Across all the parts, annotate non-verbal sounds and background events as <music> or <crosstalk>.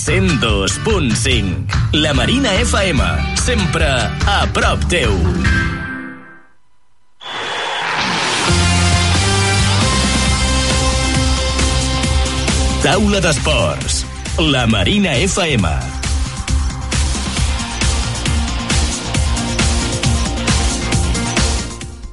102.5. La Marina FM. Sempre a prop teu. Taula d'Esports. La Marina FM.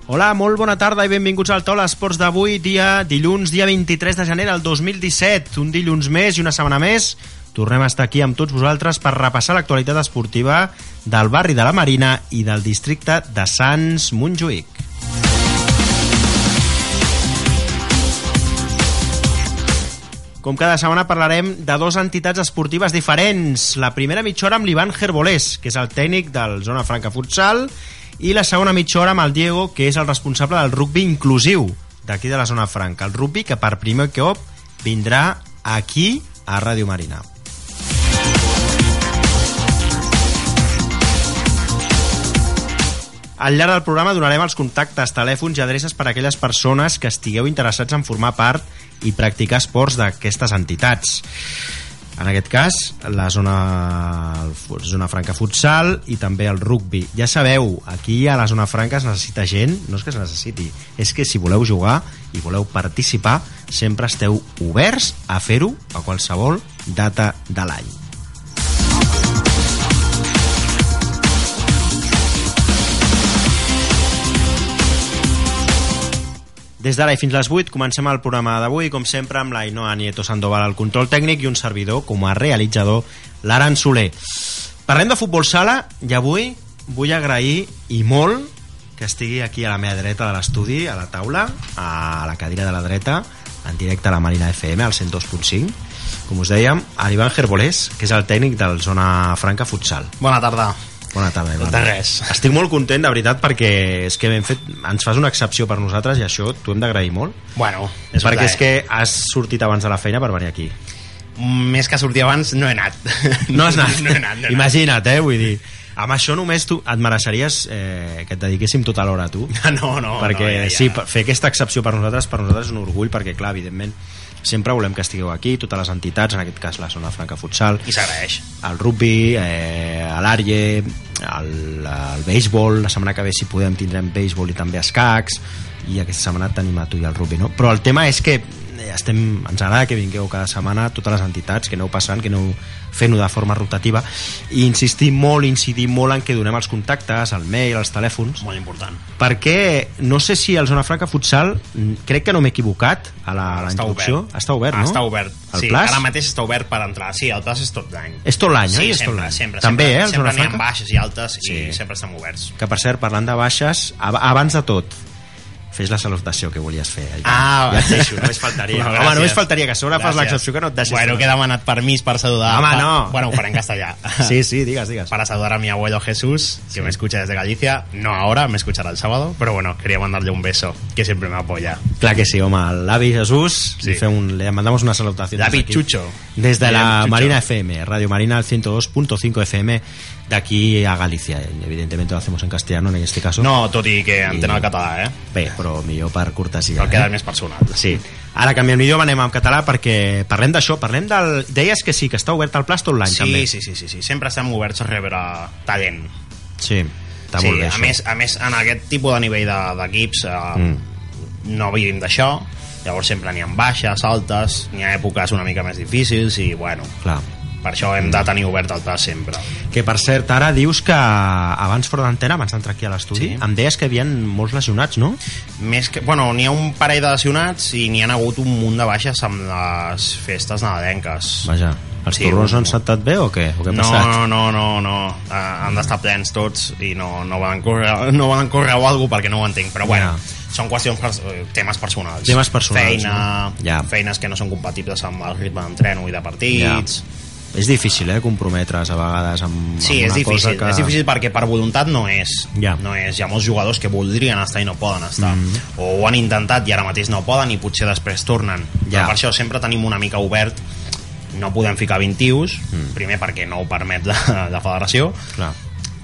Hola, molt bona tarda i benvinguts al Taula Esports d'avui, dia dilluns, dia 23 de gener del 2017. Un dilluns més i una setmana més. Tornem a estar aquí amb tots vosaltres per repassar l'actualitat esportiva del barri de la Marina i del districte de Sants Montjuïc. Com cada setmana parlarem de dues entitats esportives diferents. La primera mitja hora amb l'Ivan Gerbolés, que és el tècnic del Zona Franca Futsal, i la segona mitja hora amb el Diego, que és el responsable del rugby inclusiu d'aquí de la Zona Franca. El rugby que per primer cop vindrà aquí a Ràdio Marina. Al llarg del programa donarem els contactes, telèfons i adreces per a aquelles persones que estigueu interessats en formar part i practicar esports d'aquestes entitats. En aquest cas, la zona, la zona franca futsal i també el rugby. Ja sabeu, aquí a la zona franca es necessita gent, no és que es necessiti, és que si voleu jugar i voleu participar, sempre esteu oberts a fer-ho a qualsevol data de l'any. Des d'ara i fins les 8 comencem el programa d'avui, com sempre, amb l'Ainoa Nieto Sandoval al control tècnic i un servidor com a realitzador, l'Aran Soler. Parlem de futbol sala i avui vull agrair i molt que estigui aquí a la meva dreta de l'estudi, a la taula, a la cadira de la dreta, en directe a la Marina FM, al 102.5, com us dèiem, a l'Ivan Gerbolés, que és el tècnic del Zona Franca Futsal. Bona tarda. Bona tarda, Ivan. De res. Estic molt content, de veritat, perquè és que hem fet, ens fas una excepció per nosaltres i això t'ho hem d'agrair molt. Bueno, És perquè és que has sortit abans de la feina per venir aquí. Més que sortir abans, no he anat. <laughs> No has anat? No he anat, no he anat. Imagina't, eh, vull dir. Amb això només tu et mereixeries eh, que et dediquéssim tota l'hora a tu. <laughs> No, no, perquè no, ja, ja. sí, fer aquesta excepció per nosaltres, per nosaltres és un orgull, perquè clar, evidentment, sempre volem que estigueu aquí, totes les entitats, en aquest cas la Zona Franca Futsal, I s'agraeix. el rugby, eh, l'àrie, el, el béisbol, la setmana que ve si podem tindrem béisbol i també escacs, i aquesta setmana et tenim a tu i el rugby, no? Però el tema és que estem, ens agrada que vingueu cada setmana totes les entitats, que aneu passant, que aneu fent-ho de forma rotativa i insistir molt, incidir molt en que donem els contactes, el mail, els telèfons Molt important. perquè no sé si el Zona Franca Futsal mm, crec que no m'he equivocat a la, a la Està introducció obert. està obert, no? Està obert. el sí, plaç? ara mateix està obert per entrar. Sí, el plaç és tot l'any. és tot l'any, sí, oi? És tot sempre, l'any. sempre, també, sempre, eh, el sempre Zona Franca baixes i altes Sí. i sempre estem oberts. que per cert, parlant de baixes ab abans de tot fes la salutació que volies fer. Ah, ja et deixo, només faltaria Bueno, home, només faltaria que a sobre fas l'excepció que no et deixis Bueno, que he demanat permís per saludar. Home, Pa- no. Bueno, faré en castellà. <laughs> sí, sí, digues, digues Para saludar a mi abuelo Jesús, que me escucha desde Galicia. No ahora, me escuchará el sábado. Pero bueno, quería mandarle un beso, que siempre me apoya. clar que sí, home, l'avi Jesús Sí. fem un, le mandamos una salutació L'avi des d'aquí. Chucho. des de la Chucho. Marina FM, Radio Marina al 102.5 FM d'aquí a Galicia evidentemente lo hacemos en castellano en este caso No, tot i que entén el català, eh? bé, però millor per cortesia Però queda eh? més personal. Sí. Ara canviem d'idioma, anem en català perquè parlem d'això, parlem del... Deies que sí, que està obert el plaç tot l'any Sí, també. sí, sí, sí, sí. Sempre estem oberts a rebre talent. Sí, està sí, molt bé a això. més, a més, en aquest tipus de nivell de- d'equips eh, Mm. no vivim d'això, llavors sempre n'hi ha baixes, altes, n'hi ha èpoques una mica més difícils i, bueno, Clar. Per això hem de tenir obert el plaç sempre. Que per cert, ara dius que abans fora d'antena, abans d'entrar aquí a l'estudi, Sí. em deies que hi havia molts lesionats, no? Més que, bueno, n'hi ha un parell de lesionats i n'hi ha hagut un munt de baixes amb les festes nadalenques. Vaja, els Sí, torrons han saltat bé o què? O què ha No, passat? no, no, no, no. Uh, han d'estar plens tots i no, no volen córrer, no volen córrer o alguna perquè no ho entenc, però bueno, Ja. són qüestions, pers eh, temes personals. Temes personals, Feina, no? Ja. feines que no són compatibles amb el ritme d'entreno i de partits. És difícil, eh, comprometre's a vegades amb, Sí, amb és una cosa difícil, que... és difícil perquè per voluntat no és. Ja. No és. Hi ha molts jugadors que voldrien estar i no poden estar. Mhm. O ho han intentat i ara mateix no poden i potser després tornen. Ja. Però per això sempre tenim una mica obert no podem ficar 20 tios, Mm. primer perquè no ho permet la, la federació, Clar.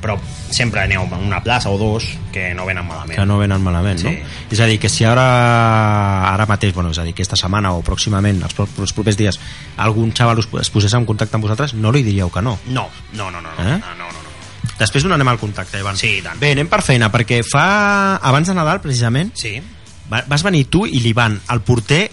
Però sempre aneu a una plaça o dos que no venen malament. que no venen malament, Sí. no? És a dir, que si ara, ara mateix, bueno, és a dir, aquesta setmana o pròximament, els, els propers dies, algun xaval us, es posés en contacte amb vosaltres, no li diríeu que no. No, no, no, no, no, Eh? no, no, no. Després donarem el contacte, Ivan. Sí, tant. Bé, anem per feina, perquè fa... Abans de Nadal, precisament, Sí, va- vas venir tu i l'Ivan, el porter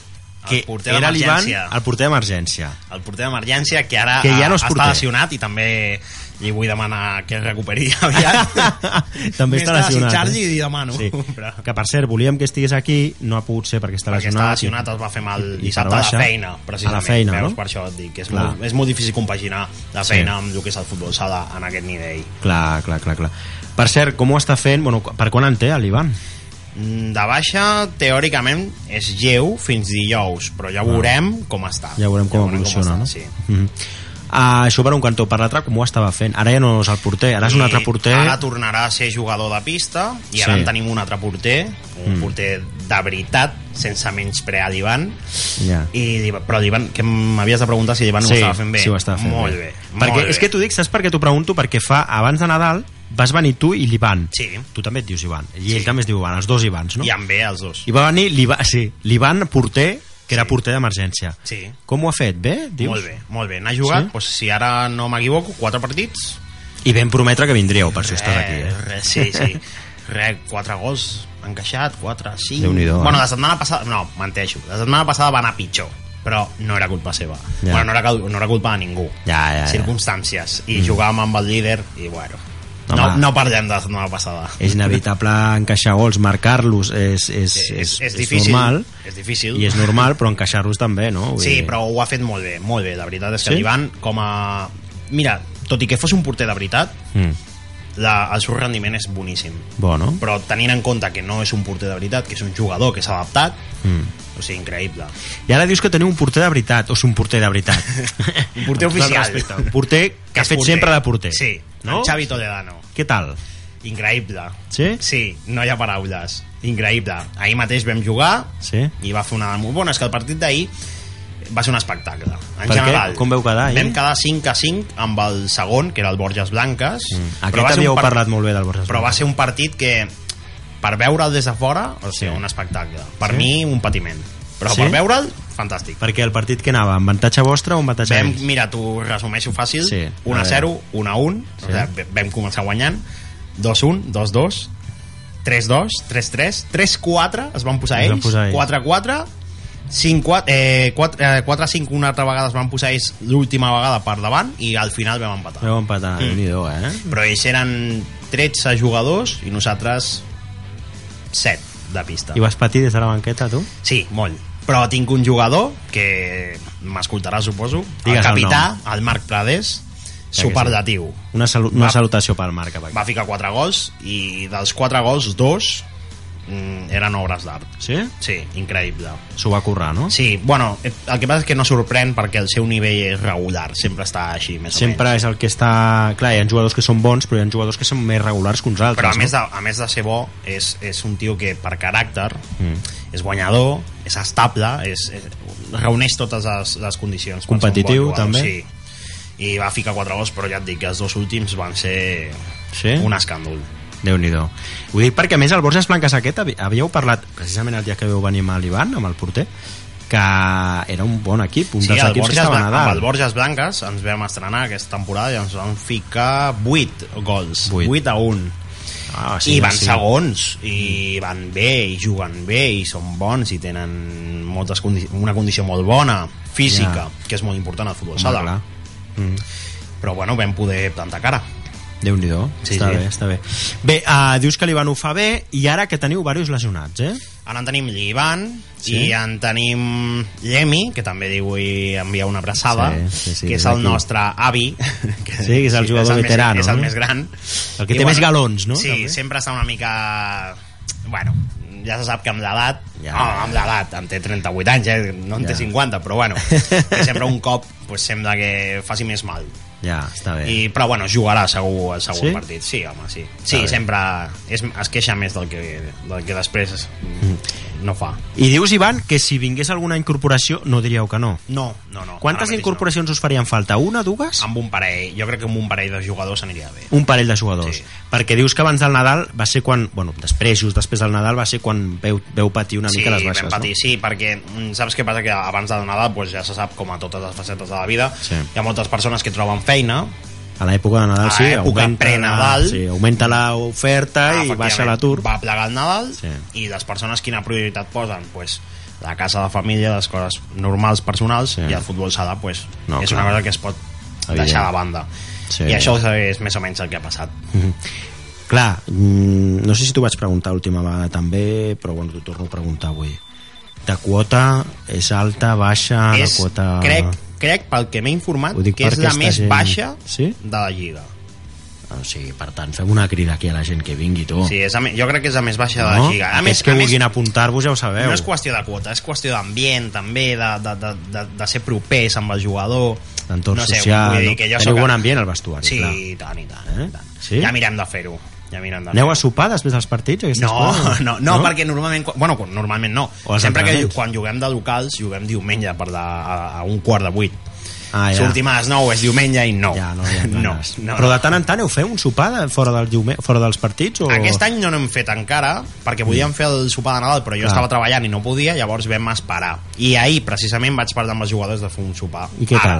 que El porter era l'Ivan, el porter d'emergència. el porter d'emergència que ara Que ja no és està lesionat i també li vull demanar que es recuperi <laughs> aviat. <laughs> També està lesionat. eh? li demano. Sí. <laughs> Però- Que, per cert, volíem que estigués aquí, no ha pogut ser perquè està perquè lesionat. està lesionat, es va fer mal i- i dissabte per a baixa. la feina, precisament. A la feina, Veus, no? per això et dic, que és, Clar. molt, és molt difícil compaginar la Sí. feina amb el que és el futbol sala en aquest nivell. Clar, clar, clar, clar. Per cert, com ho està fent? Bueno, per quan en té, l'Ivan? Mm, De baixa, teòricament, és lleu fins dijous, però ja veurem com està. Ah. Ja veurem com evoluciona, està, no? Sí. Mm -hmm. Uh, això per un cantó. Per l'altre, com ho estava fent? Ara ja no és el porter, ara és un altre porter... Ara tornarà a ser jugador de pista i ara Sí. en tenim un altre porter, un Mm. porter de veritat, sense menys pre a l'Ivan. Ja. I, però l'Ivan, que m'havies de preguntar si l'Ivan Sí, ho estava fent bé. sí, ho estava fent molt bé. bé. Perquè, molt és bé. que t'ho dic, saps per què t'ho pregunto? Perquè fa, abans de Nadal, vas venir tu i l'Ivan. Sí. Tu també et dius Ivan. I Sí. ell també es diu Ivan, els dos Ivans, no? I amb bé, els dos. I va venir l'Ivan, sí, porter, que era porter d'emergència. Sí. Com ho ha fet? Bé, dius? Molt bé, molt bé. N'ha jugat, Sí? doncs, si ara no m'equivoco, quatre partits. I vam prometre que vindríeu, per això estàs aquí. Eh, Eh? res, sí, sí. Re, quatre gols encaixat, quatre, cinc... Eh? Bueno, la setmana passada... No, menteixo. La setmana passada va anar pitjor però no era culpa seva. Ja. Bueno, no era, no era culpa de ningú. Ja, ja, ja. Circumstàncies. I jugàvem amb el líder i, bueno... No, Home. no parlem de la setmana passada. És inevitable encaixar gols, marcar-los és, és, és, és, és, és difícil. normal. És difícil. I és normal, però encaixar-los també, no? Vull Sí, dir- però ho ha fet molt bé, molt bé. La veritat és que Sí? l'Ivan, com a... Mira, tot i que fos un porter de veritat, Mm. la, el seu rendiment és boníssim. Bo, no? Però tenint en compte que no és un porter de veritat, que és un jugador que s'ha adaptat, Mm. o sigui, increïble. I ara dius que teniu un porter de veritat, o sigui, un porter de veritat. <laughs> Un porter oficial. Un porter que ha és fet porter. sempre de porter. Sí, no? el Xavi Toledano. Què tal? Increïble. Sí? Sí, no hi ha paraules. Increïble. Ahir mateix vam jugar Sí? i va fer una... Molt bona, és que el partit d'ahir va ser un espectacle. En Per què? general. Com veu quedar, ahir? Vam quedar 5 a 5 amb el segon, que era el Borges Blanques. Mm. Aquest havíeu part- parlat molt bé del Borges Però va ser un partit que, per veure'l des de fora, o sigui, Sí. un espectacle. Per Sí? mi, un patiment. Però Sí? per veure'l, fantàstic. Perquè el partit que anava, amb avantatge vostre o avantatge Vam, d'ells? mira, t'ho resumeixo fàcil. Sí, 1 a a 0, 1 a 1. Sí. O sigui, vam començar guanyant. 2-1, 2-2, 3-2, 3-3, 3-4, es van posar ells. posar ells. 4-4, 5-4, eh, 4-5 una altra vegada es van posar ells l'última vegada per davant i al final vam empatar. Vau empatar, mm. déu eh? Però ells eren 13 jugadors i nosaltres 7 de pista. I vas patir des de la banqueta, tu? Sí, molt. Però tinc un jugador que m'escoltarà, suposo. Digues el el capità, el, Marc Prades, superlatiu. Una, salu una Va- salutació pel Marc. aquí. Va ficar 4 gols i dels 4 gols, dos eren obres d'art. Sí? Sí, increïble. S'ho va currar, no? Sí, bueno, eh, el que passa és que no sorprèn perquè el seu nivell és regular, sempre està així, més Sempre o menys. és el que està... Clar, hi ha jugadors que són bons, però hi ha jugadors que són més regulars que uns altres. Però a més, no? de, a més de ser bo, és, és un tio que per caràcter Mm. és guanyador, és estable, és, és, reuneix totes les, les condicions. bon Competitiu, jugador, també. Sí. I va ficar 4 gols, però ja et dic que els dos últims van ser Sí? un escàndol. Déu nhi Ho dic perquè, a més, el Borges Blanques aquest, havíeu parlat, precisament el dia que veu venir amb l'Ivan, amb el porter, que era un bon equip, un Sí, dels el equips que Borges, estaven Blan- a dalt. amb el Borges Blanques ens vam estrenar aquesta temporada i ens van ficar 8 gols, Vuit. 8, a 1 Ah, i van sí. segons i van bé i juguen bé i són bons i tenen moltes condi una condició molt bona física, Ja. que és molt important al futbol sala. Mm. però bueno, vam poder plantar cara déu nhi Sí, està sí. bé, està bé. Bé, uh, dius que l'Ivan ho fa bé i ara que teniu diversos lesionats, eh? ara en tenim l'Ivan Sí. i en tenim l'Emi que també li vull enviar una abraçada Sí, sí, sí, que és el d'aquí. nostre avi que, <laughs> Sí, que és el jugador més- veterano, és el no? més gran El que I té més galons, no? sí, També. sempre està una mica bueno, ja se sap que amb l'edat Ja. no, amb l'edat, en té 38 anys eh? no en té Ja. 50, però bueno <laughs> que sempre un cop pues, sembla que faci més mal Ja, està bé. I, però bueno, jugarà segur el segon Sí? partit. Sí, home, sí. Sí, bé. sempre és, es queixa més del que, del que després mm. no fa. I dius, Ivan, que si vingués alguna incorporació no diríeu que no. No, no, no. Quantes incorporacions us farien falta? Una, dues? No. Amb un parell, jo crec que amb un parell de jugadors aniria bé. Un parell de jugadors. Sí. Perquè dius que abans del Nadal va ser quan... Bueno, després, just després del Nadal, va ser quan veu, veu patir una sí, mica les baixes, patir, sí, perquè mm, saps què passa? Que abans del Nadal pues, ja se sap, com a totes les facetes de la vida, Sí. hi ha moltes persones que troben feina? A l'època de Nadal, sí. l'època augmenta- pre-Nadal. Sí, augmenta l'oferta i efectivament, baixa l'atur. Va plegar el Nadal Sí. i les persones quina prioritat posen? Pues, la casa, la família, les coses normals, personals, Sí. i el futbol sala pues, No, és clar. una cosa que es pot Evident. deixar de banda. Sí. I això és més o menys el que ha passat. Clar, mm, no sé si t'ho vaig preguntar l'última vegada també, però bueno, t'ho torno a preguntar avui. De quota, és alta, baixa, és, la quota... crec, crec, pel que m'he informat, que és la més gent- baixa Sí? de la Lliga. O sigui, per tant, fem una crida aquí a la gent que vingui, tu. Sí, és me- jo crec que és la més baixa de no? la Lliga. A Aquests que vulguin apuntar-vos ja ho sabeu. no és qüestió de quota, és qüestió d'ambient també, de, de, de, de, de ser propers amb el jugador D'entorn no sé, social. vull dir que jo Teniu soc- bon ambient al vestuari, sí, clar. i tant, i tant, Eh? i tant. Sí? ja mirem de fer-ho ja mirem de Aneu a sopar després dels partits? no, coses? <laughs> no, no, perquè normalment bueno, normalment no sempre que quan juguem de locals juguem diumenge per la, a, a un quart de vuit Ah, ja. sortim a les 9 és diumenge i no Ja, no ha <laughs> no, no, Però no. de tant en tant heu fet un sopar de, fora, del diume, fora dels partits? O... Aquest any no n'hem fet encara, perquè volíem fer el sopar de Nadal, però jo Clar. estava treballant i no podia, llavors vam esperar. I ahir, precisament, vaig parlar amb els jugadors de fer un sopar. I què Ara.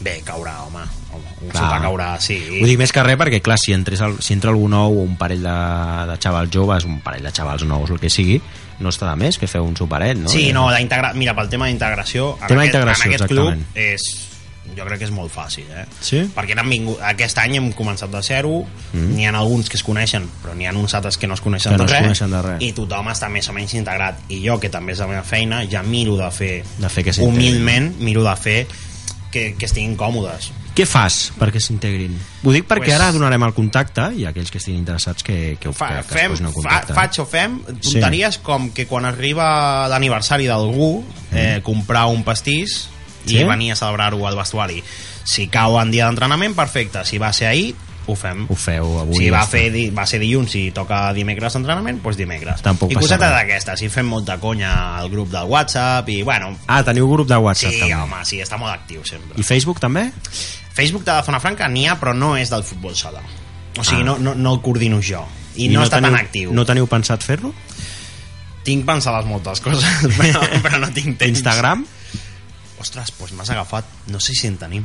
Bé, caurà, home. home un Clar. sopar caurà, sí. Ho dic més que res perquè, clar, si, entres el, si entra algú nou o un parell de, de xavals joves, un parell de xavals nous, el que sigui, no està de més que feu un soparet, no? Sí, no, d'integrar... Mira, pel tema d'integració... en Tema aquest- d'integració, En aquest exactament. club és... Jo crec que és molt fàcil, eh? Sí? Perquè han vingut, aquest any hem començat de zero, mm. n'hi ha alguns que es coneixen, però n'hi ha uns altres que no es coneixen, Que no de, es res, coneixen de res. i tothom està més o menys integrat. I jo, que també és la meva feina, ja miro de fer, De fer que humilment, miro de fer que, que estiguin còmodes. Què fas perquè s'integrin? Ho dic perquè Pues- ara donarem el contacte i aquells que estiguin interessats que, que, Fa, que, que es fem, posin en fa, contacte. faig o fem tonteries com que quan arriba l'aniversari d'algú eh, comprar un pastís Sí? i venir a celebrar-ho al vestuari si cau en dia d'entrenament, perfecte si va ser ahir, ho fem Ho feu avui. si ja va, està. fer, di- va ser dilluns i toca dimecres d'entrenament, doncs dimecres Tampoc i passa cosetes res. d'aquestes, i fem molta conya al grup del WhatsApp i bueno, Ah, teniu grup de WhatsApp sí, també. home, sí, està molt actiu sempre I Facebook també? Facebook de la Zona Franca n'hi ha, però no és del futbol sala o sigui, Ah. no, no, no el coordino jo i, no, està teniu, tan actiu No teniu pensat fer-lo? tinc pensades moltes coses, <laughs> però, però no tinc temps. Instagram? Ostres, doncs m'has agafat. No sé si en tenim.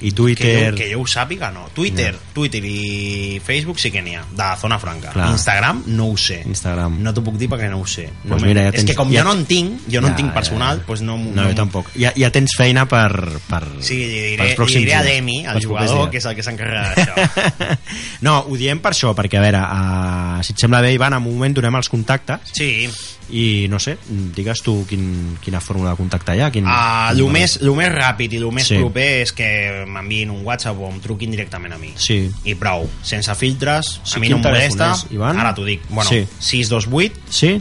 I Que Twitter? jo, que jo ho sàpiga, no. Twitter, Twitter i Facebook sí que n'hi ha, de la Zona Franca. Clar. Instagram no ho sé. Instagram. No t'ho puc dir perquè no ho sé. No Pues me- mira, ja és tens- que com ja- jo no en tinc, jo no Ja, en tinc ja, personal, ja. doncs no... No, jo tampoc. Ja, ja tens feina per... per Sí, li diré, pels li diré a Demi, el jugador, que és el que s'encarrega d'això. <laughs> no, ho diem per això, perquè a veure, uh, si et sembla bé, Ivan, en un moment donem els contactes Sí, i no sé, digues tu quin, quina fórmula de contacte hi ha. Quin, uh, el, quin més, el més ràpid i el més Sí. proper és que m'enviïn un WhatsApp o em truquin directament a mi. Sí. i prou, sense filtres Sí, a mi no em molesta és, Ivan? ara t'ho dic, bueno, Sí. 628 Sí?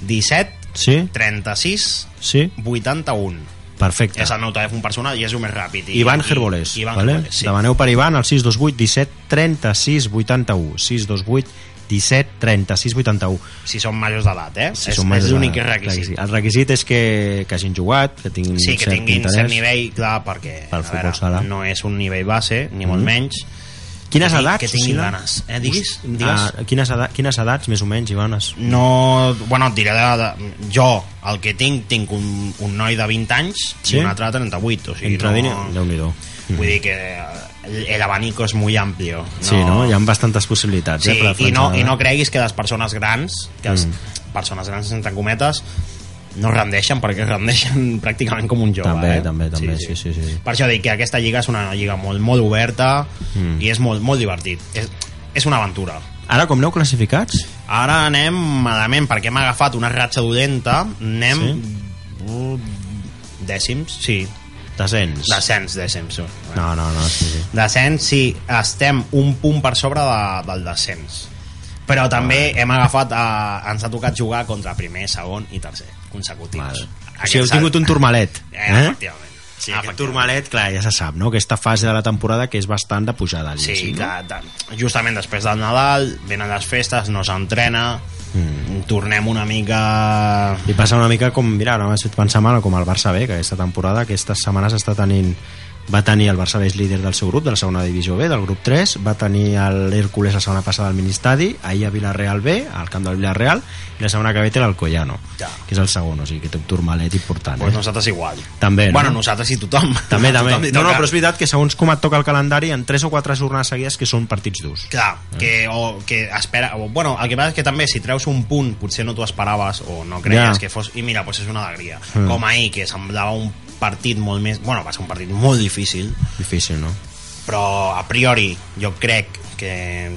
17 Sí? 36 Sí? 81 Perfecte. és el meu telèfon personal i és el més ràpid i, Ivan i- Gerbolés, Ivan vale? Gerbolés, sí. demaneu per Ivan al 628 17 36 81 628 17 36 81 si són majors d'edat, eh? si és, és l'únic requisit sí. el requisit és que, que hagin jugat que tinguin sí, que cert tinguin interès. cert nivell, clar, perquè Pel a veure, sala. no és un nivell base, ni molt Mhm. menys quines que, edats que tinguin ganes eh, diguis, digues ah, quines, edats, quines edats més o menys Ivanes? no, bueno, et diré de, de, jo el que tinc, tinc un, un noi de 20 anys Sí? i un altre de 38 o sigui, entre no, dini... Déu-n'hi-do Vull dir que el, abanico és molt amplio. No? sí, no? hi ha bastantes possibilitats Sí, eh, per la i, no, i no creguis que les persones grans, que les Mm. persones grans entre cometes, no rendeixen perquè rendeixen <laughs> pràcticament com un jove. També, eh? també, també, sí, sí, sí. Per això dic que aquesta lliga és una lliga molt, molt oberta Mm. i és molt, molt divertit. És, és una aventura. ara com aneu classificats? Ara anem malament perquè hem agafat una ratxa dolenta, anem uh, dècims, sí, descens descens, dècims. no, no, no, sí, sí. Descens, sí, estem un punt per sobre de, del descens. Però també hem agafat, eh, ens ha tocat jugar contra primer, segon i tercer, consecutius. Vale. O sigui, heu tingut un turmalet Eh, eh? efectivament. Sí, aquest turmalet, clar, ja se sap, no? Aquesta fase de la temporada que és bastant de pujada. Sí, que, de, justament després del Nadal venen les festes, no s'entrena mm. tornem una mica I passa una mica com, mira, ara m'ha fet pensar mal, com el Barça B, que aquesta temporada, aquestes setmanes està tenint va tenir el Barça és líder del seu grup, de la segona divisió B, del grup 3, va tenir l'Hércules la setmana passada al Ministadi, ahir a Villarreal B, al camp del Villarreal, i la setmana que ve té l'Alcoyano, Ja. que és el segon, o sigui que té un turmalet important. pues Eh? nosaltres igual També, no? bueno, nosaltres i tothom També, <laughs> també. tothom No, no, però és veritat que segons com et toca el calendari, en 3 o 4 jornades seguides que són partits durs. Clar, que, o, que espera... O, bueno, el que passa és que també si treus un punt potser no t'ho esperaves o no creies Ja. que fos... I mira, doncs és una alegria. Mm. Com ahir, que semblava un partit molt més... Bueno, va ser un partit molt difícil, Difícil, no? però a priori jo crec que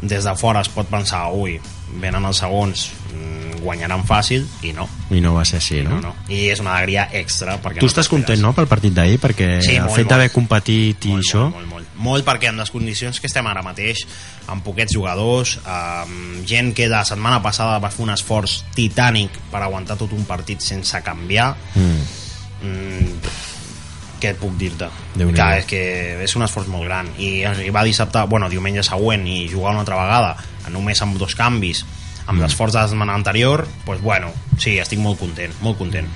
des de fora es pot pensar ui, venen els segons mm, guanyaran fàcil i no, I no va ser així, no? no, no. i és una alegria extra perquè Tu no estàs content, no?, pel partit d'ahir, perquè Sí, el molt, fet d'haver molt. competit i molt, això... molt, molt, molt, molt perquè amb les condicions que estem ara mateix amb poquets jugadors amb gent que la setmana passada va fer un esforç titànic per aguantar tot un partit sense canviar Mm. Mm, què et puc dir-te? Que és que és un esforç molt gran i arribar dissabte, bueno, diumenge següent i jugar una altra vegada, només amb dos canvis amb Mm. l'esforç de la setmana anterior doncs bueno, sí, estic molt content molt content.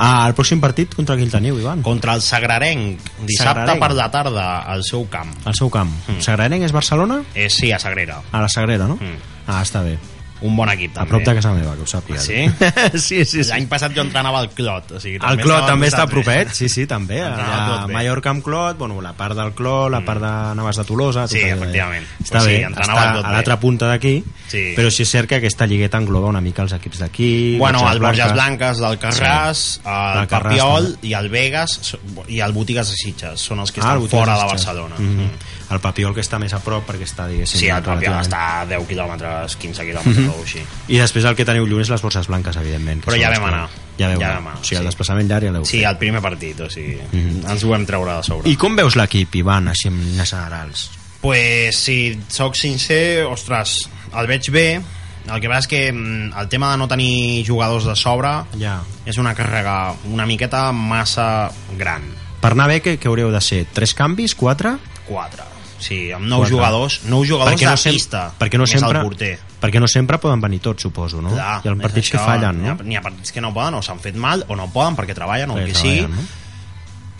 Ah, el pròxim partit contra qui el teniu, Ivan? Contra el Sagrarenc, dissabte Sagrarenc. per la tarda al seu camp. Al seu camp. Mm. Sagrarenc és Barcelona? Eh, sí, a Sagrera. A la Sagrera, no? Mm. Ah, està bé. Un bon equip, A també. prop de casa meva, que ho sàpigues. Sí? <laughs> sí, sí, sí. L'any passat jo entrenava al Clot. O sigui, El Clot també està propet, sí, sí, també. Tot bé. Mallorca amb Clot, bueno, la part del Clot, la part de Navas de Tolosa... Sí, eh? efectivament. Està Pues sí, bé, està a l'altra punta d'aquí, Sí. però sí és cert que aquesta lligueta engloba una mica els equips d'aquí... Bueno, el Borges Blanques del Carràs, Sí. el Del Carràs, Papiol també. i el Vegas i el Botigues de Sitges són els que Ah, estan Botigues fora de. Barcelona. Mhm. Mm. El Papiol que està més a prop perquè està, diguéssim... Sí, el Papiol està a 10 quilòmetres, 15 quilòmetres o així. I després el que teniu lluny és les borses blanques, evidentment. Però ja vam anar. Ja veu Ja anar, O sigui, el sí. desplaçament llarg ja l'heu Sí, el primer partit, o sigui, Mhm. ens ho vam treure de sobre. I com veus l'equip, Ivan, així en generals? Pues si sóc sincer, ostres, el veig bé. El que passa és que mm, el tema de no tenir jugadors de sobre Ja. és una càrrega una miqueta massa gran. Per anar bé, què, què hauríeu de ser? Tres canvis? Quatre? 4. Sí, amb nou Quatre. jugadors, nou jugadors de sem- pista, perquè no sempre, el porter. perquè no sempre poden venir tots, suposo, no? Clar, Hi ha partits que això, fallen, N'hi ha, no? n'hi ha partits que no poden, o s'han fet mal, o no poden perquè treballen, o el Perquè que sigui. no?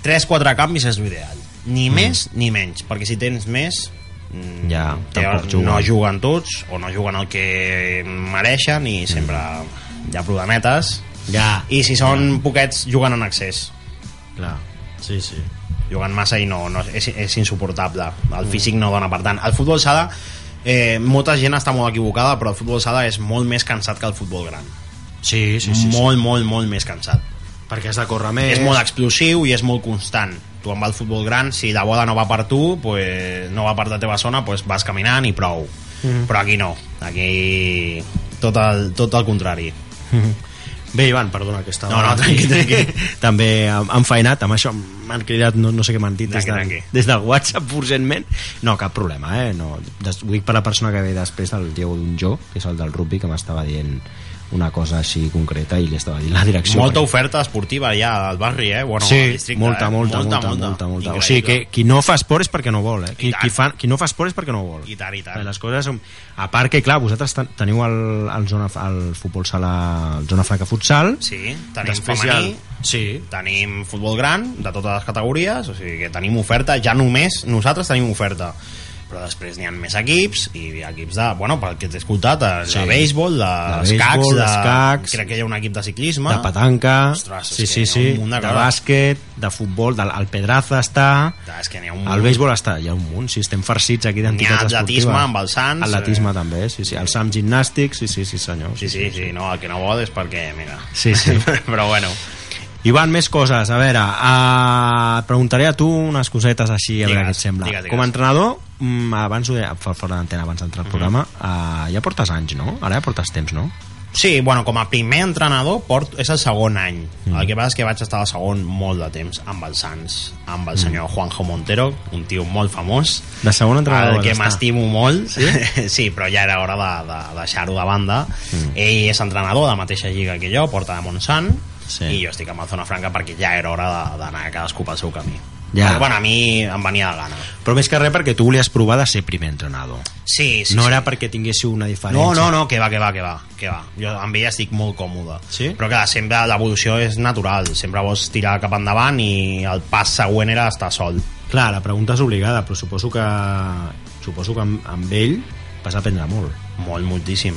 3-4 canvis és l'ideal. Ni més ni menys, perquè si tens més mm, Ja, te- juguen. no juguen tots o no juguen el que mereixen i sempre hi ha problemetes Ja. i si són poquets juguen en excés Clar. Sí, sí. Juguen massa i no, no és, és insuportable. El físic no dona. Per tant el futbol sala eh, molta gent està molt equivocada però el futbol sala és molt més cansat que el futbol gran. Sí, sí, sí. sí. molt, molt, molt més cansat. Perquè has de córrer més. és molt explosiu i és molt constant. Tu amb el futbol gran, si la bola no va per tu pues, no va per la teva zona pues vas caminant i prou. Mhm. però aquí no. Aquí tot el, tot el contrari Bé, Ivan, perdona que estava... No, no, tranqui, tranqui. <laughs> També hem feinat, amb això m'han cridat, no, no sé què m'han dit des, de, des del WhatsApp urgentment. No, cap problema, eh? No, des, ho dic per la persona que ve després del Diego Dunjó, que és el del rugby, que m'estava dient una cosa així concreta i li estava dient la direcció. molta oferta esportiva ja al barri eh? bueno, sí, districte, molta, eh? molta, molta, molta, molta, molta. O sigui, que qui no fa esport és perquè no vol, eh? Qui, qui, fa, qui no fa esport és perquè no vol. I tant, i tant. Les coses són... A part que, clar, vosaltres ten- teniu el, el, zona, el futbol sala, el zona franca futsal, sí, tenim Després femení el- Sí, tenim futbol gran de totes les categories o sigui que tenim oferta, ja només nosaltres tenim oferta però després n'hi ha més equips i hi ha equips de, bueno, pel que t'he escoltat de, Sí. de béisbol, de, De escacs, de, d'escacs, crec que hi ha un equip de ciclisme. De petanca, Ostres, sí, sí, sí, de de bàsquet, de futbol, del, el Pedraza està, és que un el béisbol està, hi ha un munt, sí, estem farcits aquí N'hi ha d'entitats atletisme esportives. amb els Sants, Atletisme eh, també, sí, sí, el SAM Gimnàstic, sí, sí, sí, senyor. sí, sí, sí, no, el que no vol és perquè, mira. Sí, sí. <laughs> però bueno, Ivan, més coses. A veure, uh, preguntaré a tu unes cosetes així, a veure què et sembla. digues, digues. Com a entrenador, mm, abans ho deia, fora d'antena, abans d'entrar al programa, uh, ja portes anys, no? Ara ja portes temps, no? Sí, bueno, com a primer entrenador port, és el segon any. Mm. El que passa és que vaig estar al segon molt de temps amb els Sants, amb el senyor Juanjo Montero, un tio molt famós, De segon entrenador el que m'estimo molt, sí? <laughs> sí, però ja era hora de, de deixar-ho de banda. Mm. Ell és entrenador de la mateixa lliga que jo, porta de Montsant, Sí. i jo estic amb el Zona Franca perquè ja era hora d'anar cadascú pel seu camí Ja. Però, bueno, a mi em venia de gana Però més que res perquè tu volies provar de ser primer entrenador. sí, sí, no sí. era perquè tinguéssiu una diferència. No, no, no, que va, que va, que va, que va. Jo amb ella estic molt còmode. Sí? Però clar, sempre l'evolució és natural. Sempre vols tirar cap endavant i el pas següent era estar sol. Clar, la pregunta és obligada, però suposo que suposo que amb, amb ell vas aprendre molt, Molt, moltíssim.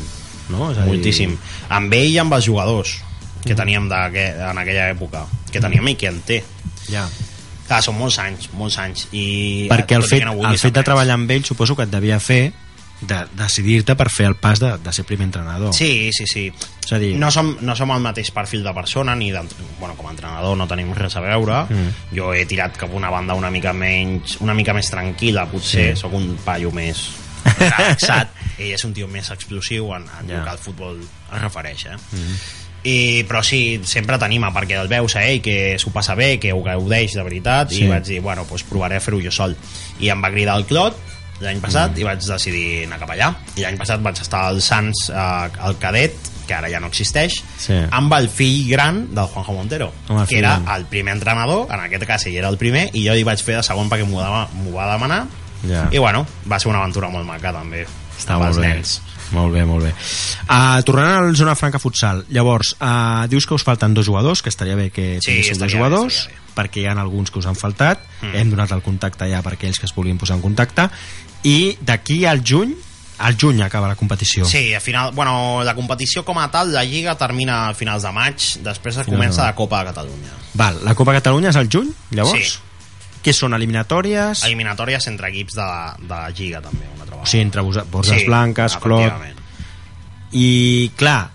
no? És a dir, Moltíssim. Amb ell i amb els jugadors que teníem en aquella època. Que teníem i que en té. Ja. Clar, són molts anys, molts anys. I Perquè el fet, no el fet de treballar amb ell suposo que et devia fer de decidir-te per fer el pas de, de ser primer entrenador. Sí, sí, sí. És a dir, No som, no som el mateix perfil de persona, ni bueno, com a entrenador no tenim res a veure. Mm. Jo he tirat cap una banda una mica menys, una mica més tranquil·la, potser. Sí. Sóc un paio més <laughs> relaxat. Ell és un tio més explosiu en, en Ja. el que el futbol es refereix, eh? Mm. I, però sí, sempre t'anima perquè el veus a ell que s'ho passa bé, que ho gaudeix de veritat Sí. i vaig dir, bueno, doncs provaré a fer-ho jo sol i em va cridar el Clot l'any passat Mm. i vaig decidir anar cap allà i l'any passat vaig estar al Sants eh, al cadet que ara ja no existeix Sí. amb el fill gran del Juanjo Montero el que era gran. el primer entrenador en aquest cas ell era el primer i jo li vaig fer de segon perquè m'ho va demanar Ja. i bueno, va ser una aventura molt maca també Està amb molt els bé. nens Molt bé, molt bé. Uh, tornant al Zona Franca Futsal, llavors, uh, dius que us falten dos jugadors, que estaria bé que Sí, tinguéssiu dos estaria bé, jugadors, estaria perquè hi ha alguns que us han faltat, Mm. hem donat el contacte ja per aquells que es vulguin posar en contacte, i d'aquí al juny, al juny acaba la competició. Sí, a final, bueno, la competició com a tal, la Lliga termina a finals de maig, després Finals comença de la Copa de Catalunya. Val, la Copa Catalunya és al juny, llavors? Sí. Què són, eliminatòries? Eliminatòries entre equips de la, de la Lliga, també, una altra O sigui, entre Borges Sí, Blanques, Clot... I, clar,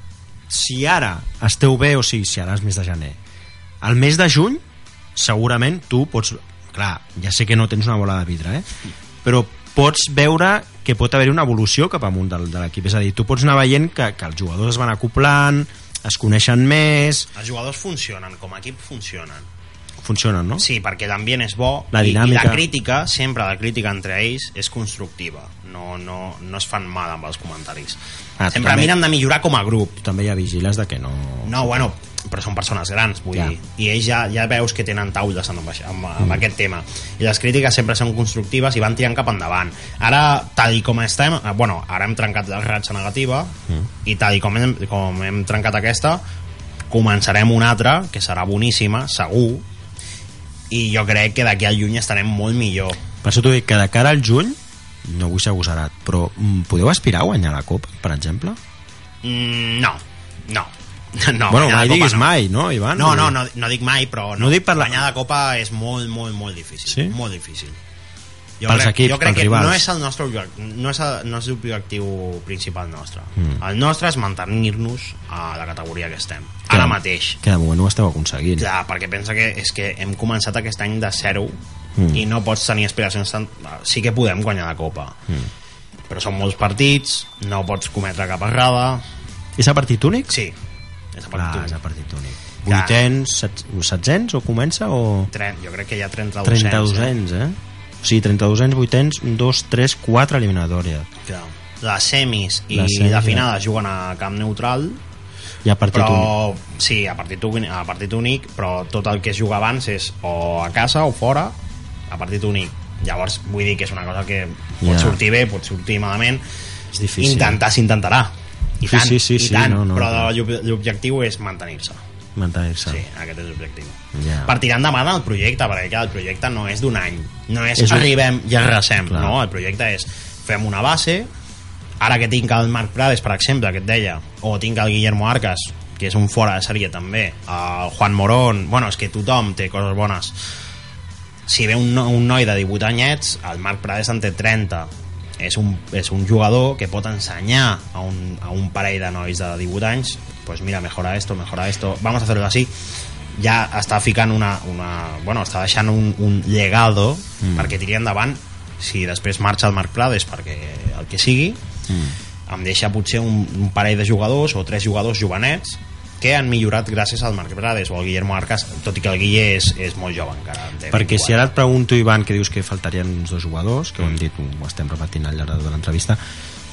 si ara esteu bé, o sigui, si ara és mes de gener, al mes de juny, segurament tu pots... Clar, ja sé que no tens una bola de vidre, eh? Però pots veure que pot haver una evolució cap amunt del, de l'equip. És a dir, tu pots anar veient que, que els jugadors es van acoplant, es coneixen més, Els jugadors funcionen, com a equip funcionen. Funcionen, no? Sí, perquè l'ambient és bo La i, i dinàmica. la crítica, sempre la crítica entre ells és constructiva. No, no, no es fan mal amb els comentaris. Ah, sempre també- miren de millorar com a grup. Tu també ja vigiles de que no... No, bueno, però són persones grans, vull Ja. dir. I ells ja, ja veus que tenen taules amb, amb, amb aquest tema. I les crítiques sempre són constructives i van tirant cap endavant. Ara, tal i com estem... eh, Bueno, ara hem trencat la ratxa negativa i tal i com hem, com hem trencat aquesta, començarem una altra, que serà boníssima, segur, i jo crec que d'aquí al juny estarem molt millor. Per això t'ho dic, que de cara al juny, no vull ser agosarat, però mm, podeu aspirar a guanyar la Copa, per exemple? Mm, no, no. <laughs> no bueno, mai diguis no. mai, no, Ivan? No, no, no, no dic mai, però no. No dic per la- guanyar la Copa és molt, molt, molt difícil. Sí? Molt difícil. Jo Pels crec, equips, jo crec pels que rivals. no és el nostre no és, el, no és l'objectiu principal nostre. Mm. El nostre és mantenir-nos a la categoria que estem. Que- Ara mateix. Que de moment ho esteu aconseguint. Clar, perquè pensa que és que hem començat aquest any de zero Mm. i no pots tenir aspiracions tan... Sí que podem guanyar la Copa, Mm. però són molts partits, no pots cometre cap errada... És a partit únic? Sí, és a Clar, partit és a partit únic. Vuitens, set, setzents o comença o... Tren, jo crec que hi ha 32 32ens, eh? O sigui, 32ens, vuitens, 2, 3, 4 eliminatòries. Clar. Les semis i Les semis, la ja. final es juguen a camp neutral Hi ha partit únic. però sí, a partit, únic, a partit únic però tot el que es juga abans és o a casa o fora a partit únic llavors vull dir que és una cosa que pot Ja. sortir bé, pot sortir malament És difícil. intentar s'intentarà i Sí, tant, sí, sí, i sí, tant no, no, però no. l'ob- l'objectiu és mantenir-se Mantenir-se. sí, aquest és l'objectiu Ja. per tirar endavant el projecte perquè clar, el projecte no és d'un any no és, És un- arribem i arrasem Clar. no? el projecte és fem una base ara que tinc el Marc Prades per exemple que et deia, o tinc el Guillermo Arcas que és un fora de sèrie també el Juan Morón, bueno, és que tothom té coses bones si ve un, no- un noi de 18 anyets el Marc Prades en té 30 és un, és un jugador que pot ensenyar a un, a un parell de nois de 18 anys pues mira, mejora esto, mejora esto vamos a hacerlo así ja està ficant una, una bueno, està deixant un, un legado Mm. mm. perquè tiri endavant si després marxa el Marc Prades perquè el que sigui Mm. em deixa potser un, un parell de jugadors o tres jugadors jovenets que han millorat gràcies al Marc Prades o al Guillermo Arcas, tot i que el Guille és, és molt jove encara. Perquè si 24. ara et pregunto, Ivan, que dius que faltarien uns dos jugadors, que ho hem dit, ho estem repetint al llarg de l'entrevista,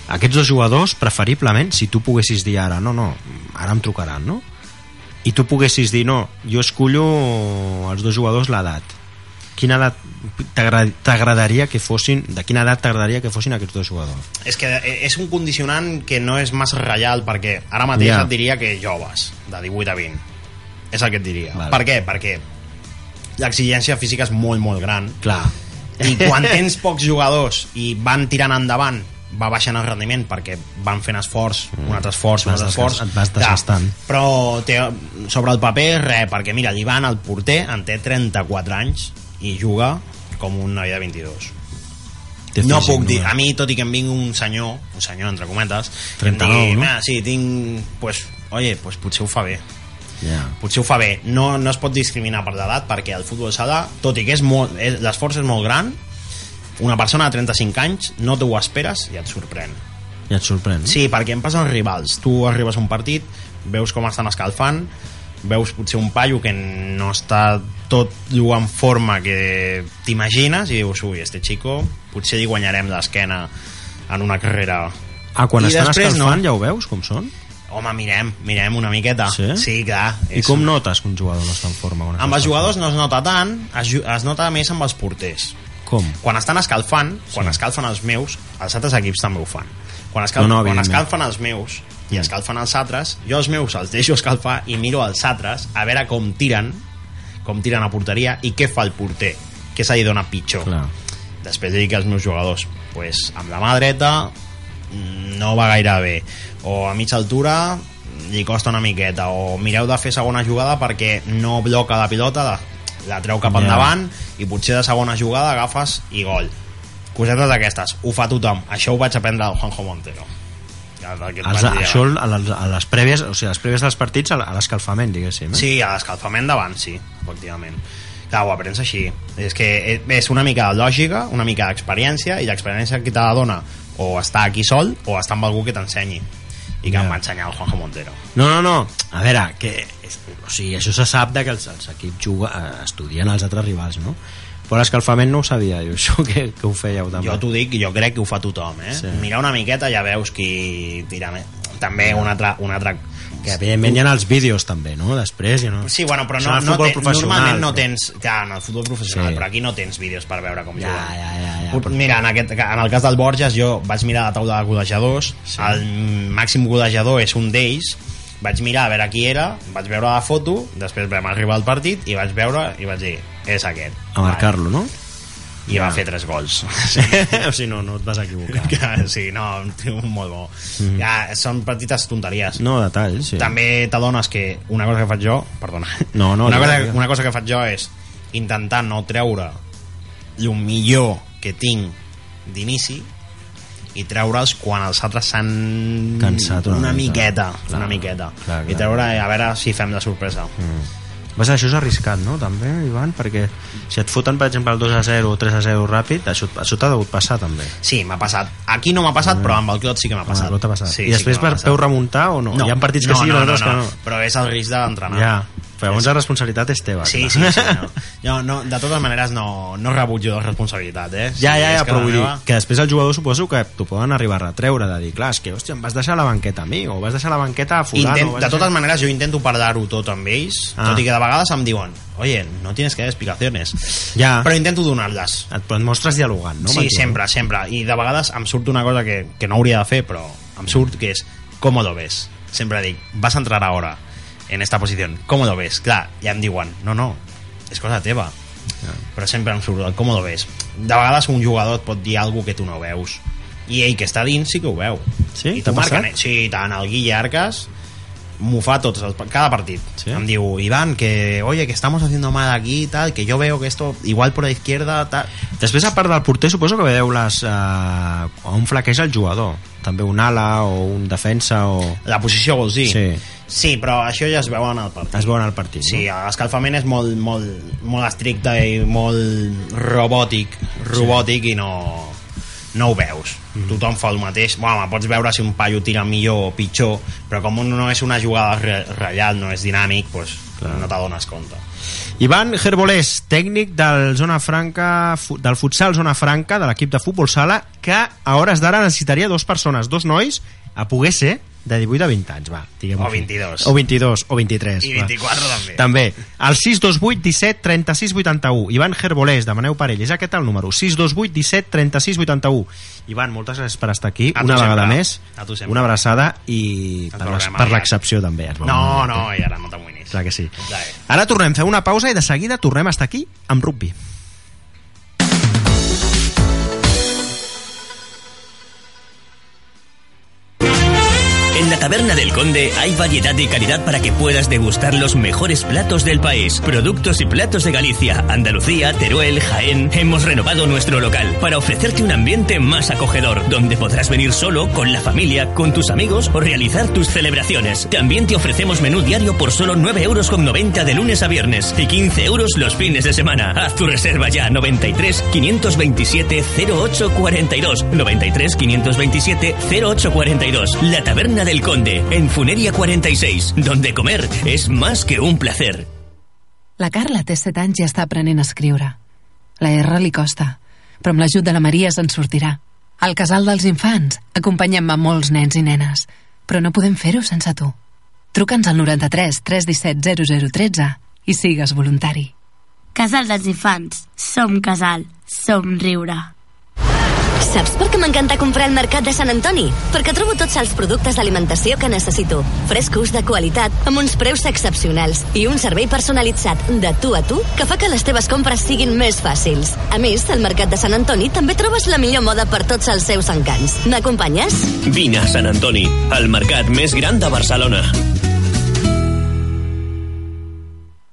aquests dos jugadors, preferiblement, si tu poguessis dir ara, no, no, ara em trucaran, no? i tu poguessis dir, no, jo escullo els dos jugadors l'edat, quina edat t'agra- t'agradaria que fossin, de quina edat t'agradaria que fossin aquests dos jugadors? És que eh, és un condicionant que no és massa reial perquè ara mateix Ja. et diria que joves, de 18 a 20. És el que et diria. Vale. Per què? Perquè l'exigència física és molt, molt gran Clar. i quan tens pocs jugadors i van tirant endavant va baixant el rendiment perquè van fent esforç, un altre esforç, un altre esforç et vas desgastant. però té, sobre el paper res, perquè mira, l'Ivan, el porter en té 34 anys i juga com un noi de 22 Té no puc dir, a mi tot i que em vingui un senyor un senyor entre cometes que em 39, digui, no? "Mira, sí, tinc pues, oye, pues potser ho fa bé Ja. potser ho fa bé no, no es pot discriminar per l'edat perquè el futbol sala, tot i que és molt és, l'esforç és molt gran una persona de 35 anys no t'ho esperes i et sorprèn Ja et sorprèn. sí, perquè em passen els rivals tu arribes a un partit, veus com estan escalfant veus potser un paio que no està tot llur en forma que t'imagines i dius, ui, este chico potser li guanyarem l'esquena en una carrera Ah, quan I estan escalfant no. ja ho veus, com són? home, mirem, mirem una miqueta Sí? sí clar I com un- notes que un jugador no està en forma? amb els jugadors no es nota tant es, es nota més amb els porters Com? quan estan escalfant, quan Sí. escalfen els meus, els altres equips també ho fan. Quan, escal... No, no, quan escalfen els meus i escalfen els altres, jo els meus els deixo escalfar i miro els altres a veure com tiren, com tiren a porteria i què fa el porter, què se li dona pitjor. Clar. Després dic als meus jugadors, pues, amb la mà dreta mm, no va gaire bé, o a mitja altura li costa una miqueta, o mireu de fer segona jugada perquè no bloca la pilota, la, treu cap endavant i potser de segona jugada agafes i gol. Cosetes d'aquestes, ho fa tothom. Això ho vaig aprendre al Juanjo Montero. Del Els, això a les, a les prèvies, o sigui, a les prèvies dels partits, a l'escalfament, diguéssim. Eh? Sí, a l'escalfament davant, sí, efectivament. Clar, ho aprens així. És que eh, és una mica de lògica, una mica d'experiència, i l'experiència que te la dona o està aquí sol o està amb algú que t'ensenyi. I que Ja. em va ensenyar el Juanjo Montero. No, no, no. A veure, que, o sigui, això se sap de que els, els equips juga, eh, estudien els altres rivals, no? Però l'escalfament no ho sabia jo, <laughs> això que, que ho fèieu també. Jo t'ho dic, jo crec que ho fa tothom, eh? Sí. Mira una miqueta ja veus qui tira més. També un altre, un altre Que evidentment hi ha els vídeos també, no? Després ja no... Sí, bueno, però no, no te, normalment no tens... Clar, en el futbol professional, Sí. però aquí no tens vídeos per veure com Ja, juguen. ja, ja, ja, però- Mira, en, aquest, en el cas del Borges jo vaig mirar la taula de golejadors Sí. el màxim golejador és un d'ells vaig mirar a veure qui era vaig veure la foto, després vam arribar al partit i vaig veure i vaig dir, és aquest A marcar-lo, no? I va Ja. fer tres gols <laughs> o sigui, no, no et vas equivocar. Que <laughs> sí, no, un tio molt bo Mm. ja, són petites tonteries No, detalls, sí. també t'adones que una cosa que faig jo perdona, <laughs> No, no, una, cosa, una cosa que faig jo és intentar no treure el millor que tinc d'inici i treure'ls quan els altres s'han Cansat una una mica. miqueta, Clar, una miqueta clar, i clar. treure a veure si fem la sorpresa Mm. Vas, això és arriscat, no? També, Ivan, perquè si et foten, per exemple, el 2 a 0 o 3 a 0 ràpid, això, això t'ha degut passar, també. sí, m'ha passat, aquí no m'ha passat però amb el Clot sí que m'ha Ah, passat, no t'ha passat. Sí, I després sí per peu remuntar o no? Hi ha partits que sí i no, altres no, que no, no. però és el risc d'entrenar Ja, però llavors la responsabilitat és teva. Sí, sí, sí. No. <laughs> Jo, no, de totes maneres, no, no rebutjo la responsabilitat, eh? Ja, ja, ja, que però vull dir meva- que després el jugador suposo que t'ho poden arribar a retreure, de dir, clar, és que, hòstia, em vas deixar a la banqueta a mi, o vas deixar a la banqueta a fulano. Intent, de totes maneres, jo intento parlar-ho tot amb ells, Ah. tot i que de vegades em diuen oye, no tienes que dar explicaciones. Ja, Però intento donar-les. et, et mostres dialogant, no? sí, sempre, sempre. I de vegades em surt una cosa que, que no hauria de fer, però em surt, que és ¿cómo lo ves? Sempre dic, vas a entrar ahora en esta posición. ¿Cómo lo ves? Clar, ja em diuen, no, no, és cosa teva. Però sempre em surt el ¿cómo lo ves? De vegades un jugador et pot dir alguna que tu no veus. I ell que està dins sí que ho veu. Sí? I T'ha passat? sí, tant el Guille Arcas m'ho fa tots, els- cada partit. Sí? Em diu, Iván, que oye, que estamos haciendo mal aquí, tal, que yo veo que esto igual por la izquierda, tal. Després, a part del porter, suposo que veieu les, eh, on flaqueja el jugador. També un ala o un defensa o... La posició vols dir? Sí. Sí, però això ja es veu en el partit. Es veu en el partit, Sí, no? l'escalfament és molt, molt, molt estricte i molt robòtic, robòtic i no, no ho veus. Mm. Tothom fa el mateix. Bueno, pots veure si un paio tira millor o pitjor, però com no és una jugada re reial, no és dinàmic, pues, Clar. no t'adones compte. Ivan Gerbolés, tècnic del Zona Franca, del futsal Zona Franca, de l'equip de futbol sala, que a hores d'ara necessitaria dos persones, dos nois, a poder ser, de 18 a 20 anys, va. diguem O 22. O 22, o 23. I va. 24 també. També. El 628 17 36 81. Ivan Gerbolés, demaneu per ell. És aquest el número. 628 17 36 81. Ivan, moltes gràcies per estar aquí. Una sempre. vegada més. A tu sempre. Una abraçada i Ens per, l'excepció també. Ens veurem No, no, i ara no t'amoïnis. Clar que sí. Ara tornem, fem una pausa i de seguida tornem a estar aquí amb rugby. En la Taberna del Conde hay variedad y calidad para que puedas degustar los mejores platos del país. Productos y platos de Galicia, Andalucía, Teruel, Jaén. Hemos renovado nuestro local para ofrecerte un ambiente más acogedor, donde podrás venir solo, con la familia, con tus amigos o realizar tus celebraciones. También te ofrecemos menú diario por solo 9,90 euros de lunes a viernes y 15 euros los fines de semana. Haz tu reserva ya 93 527 0842 93 527 0842 La Taberna del Conde en Funeria 46 donde comer es más que un placer. La Carla té 7 anys i està aprenent a escriure. La R li costa, però amb l'ajut de la Maria se'n sortirà. Al casal dels infants acompanyem a molts nens i nenes, però no podem fer-ho sense tu. Truca'ns al 93 317 0013 i sigues voluntari. Casal dels infants. Som casal. Som riure. Saps per què m'encanta comprar al Mercat de Sant Antoni? Perquè trobo tots els productes d'alimentació que necessito. Frescos, de qualitat, amb uns preus excepcionals i un servei personalitzat de tu a tu que fa que les teves compres siguin més fàcils. A més, al Mercat de Sant Antoni també trobes la millor moda per tots els seus encants. M'acompanyes? Vine a Sant Antoni, el mercat més gran de Barcelona.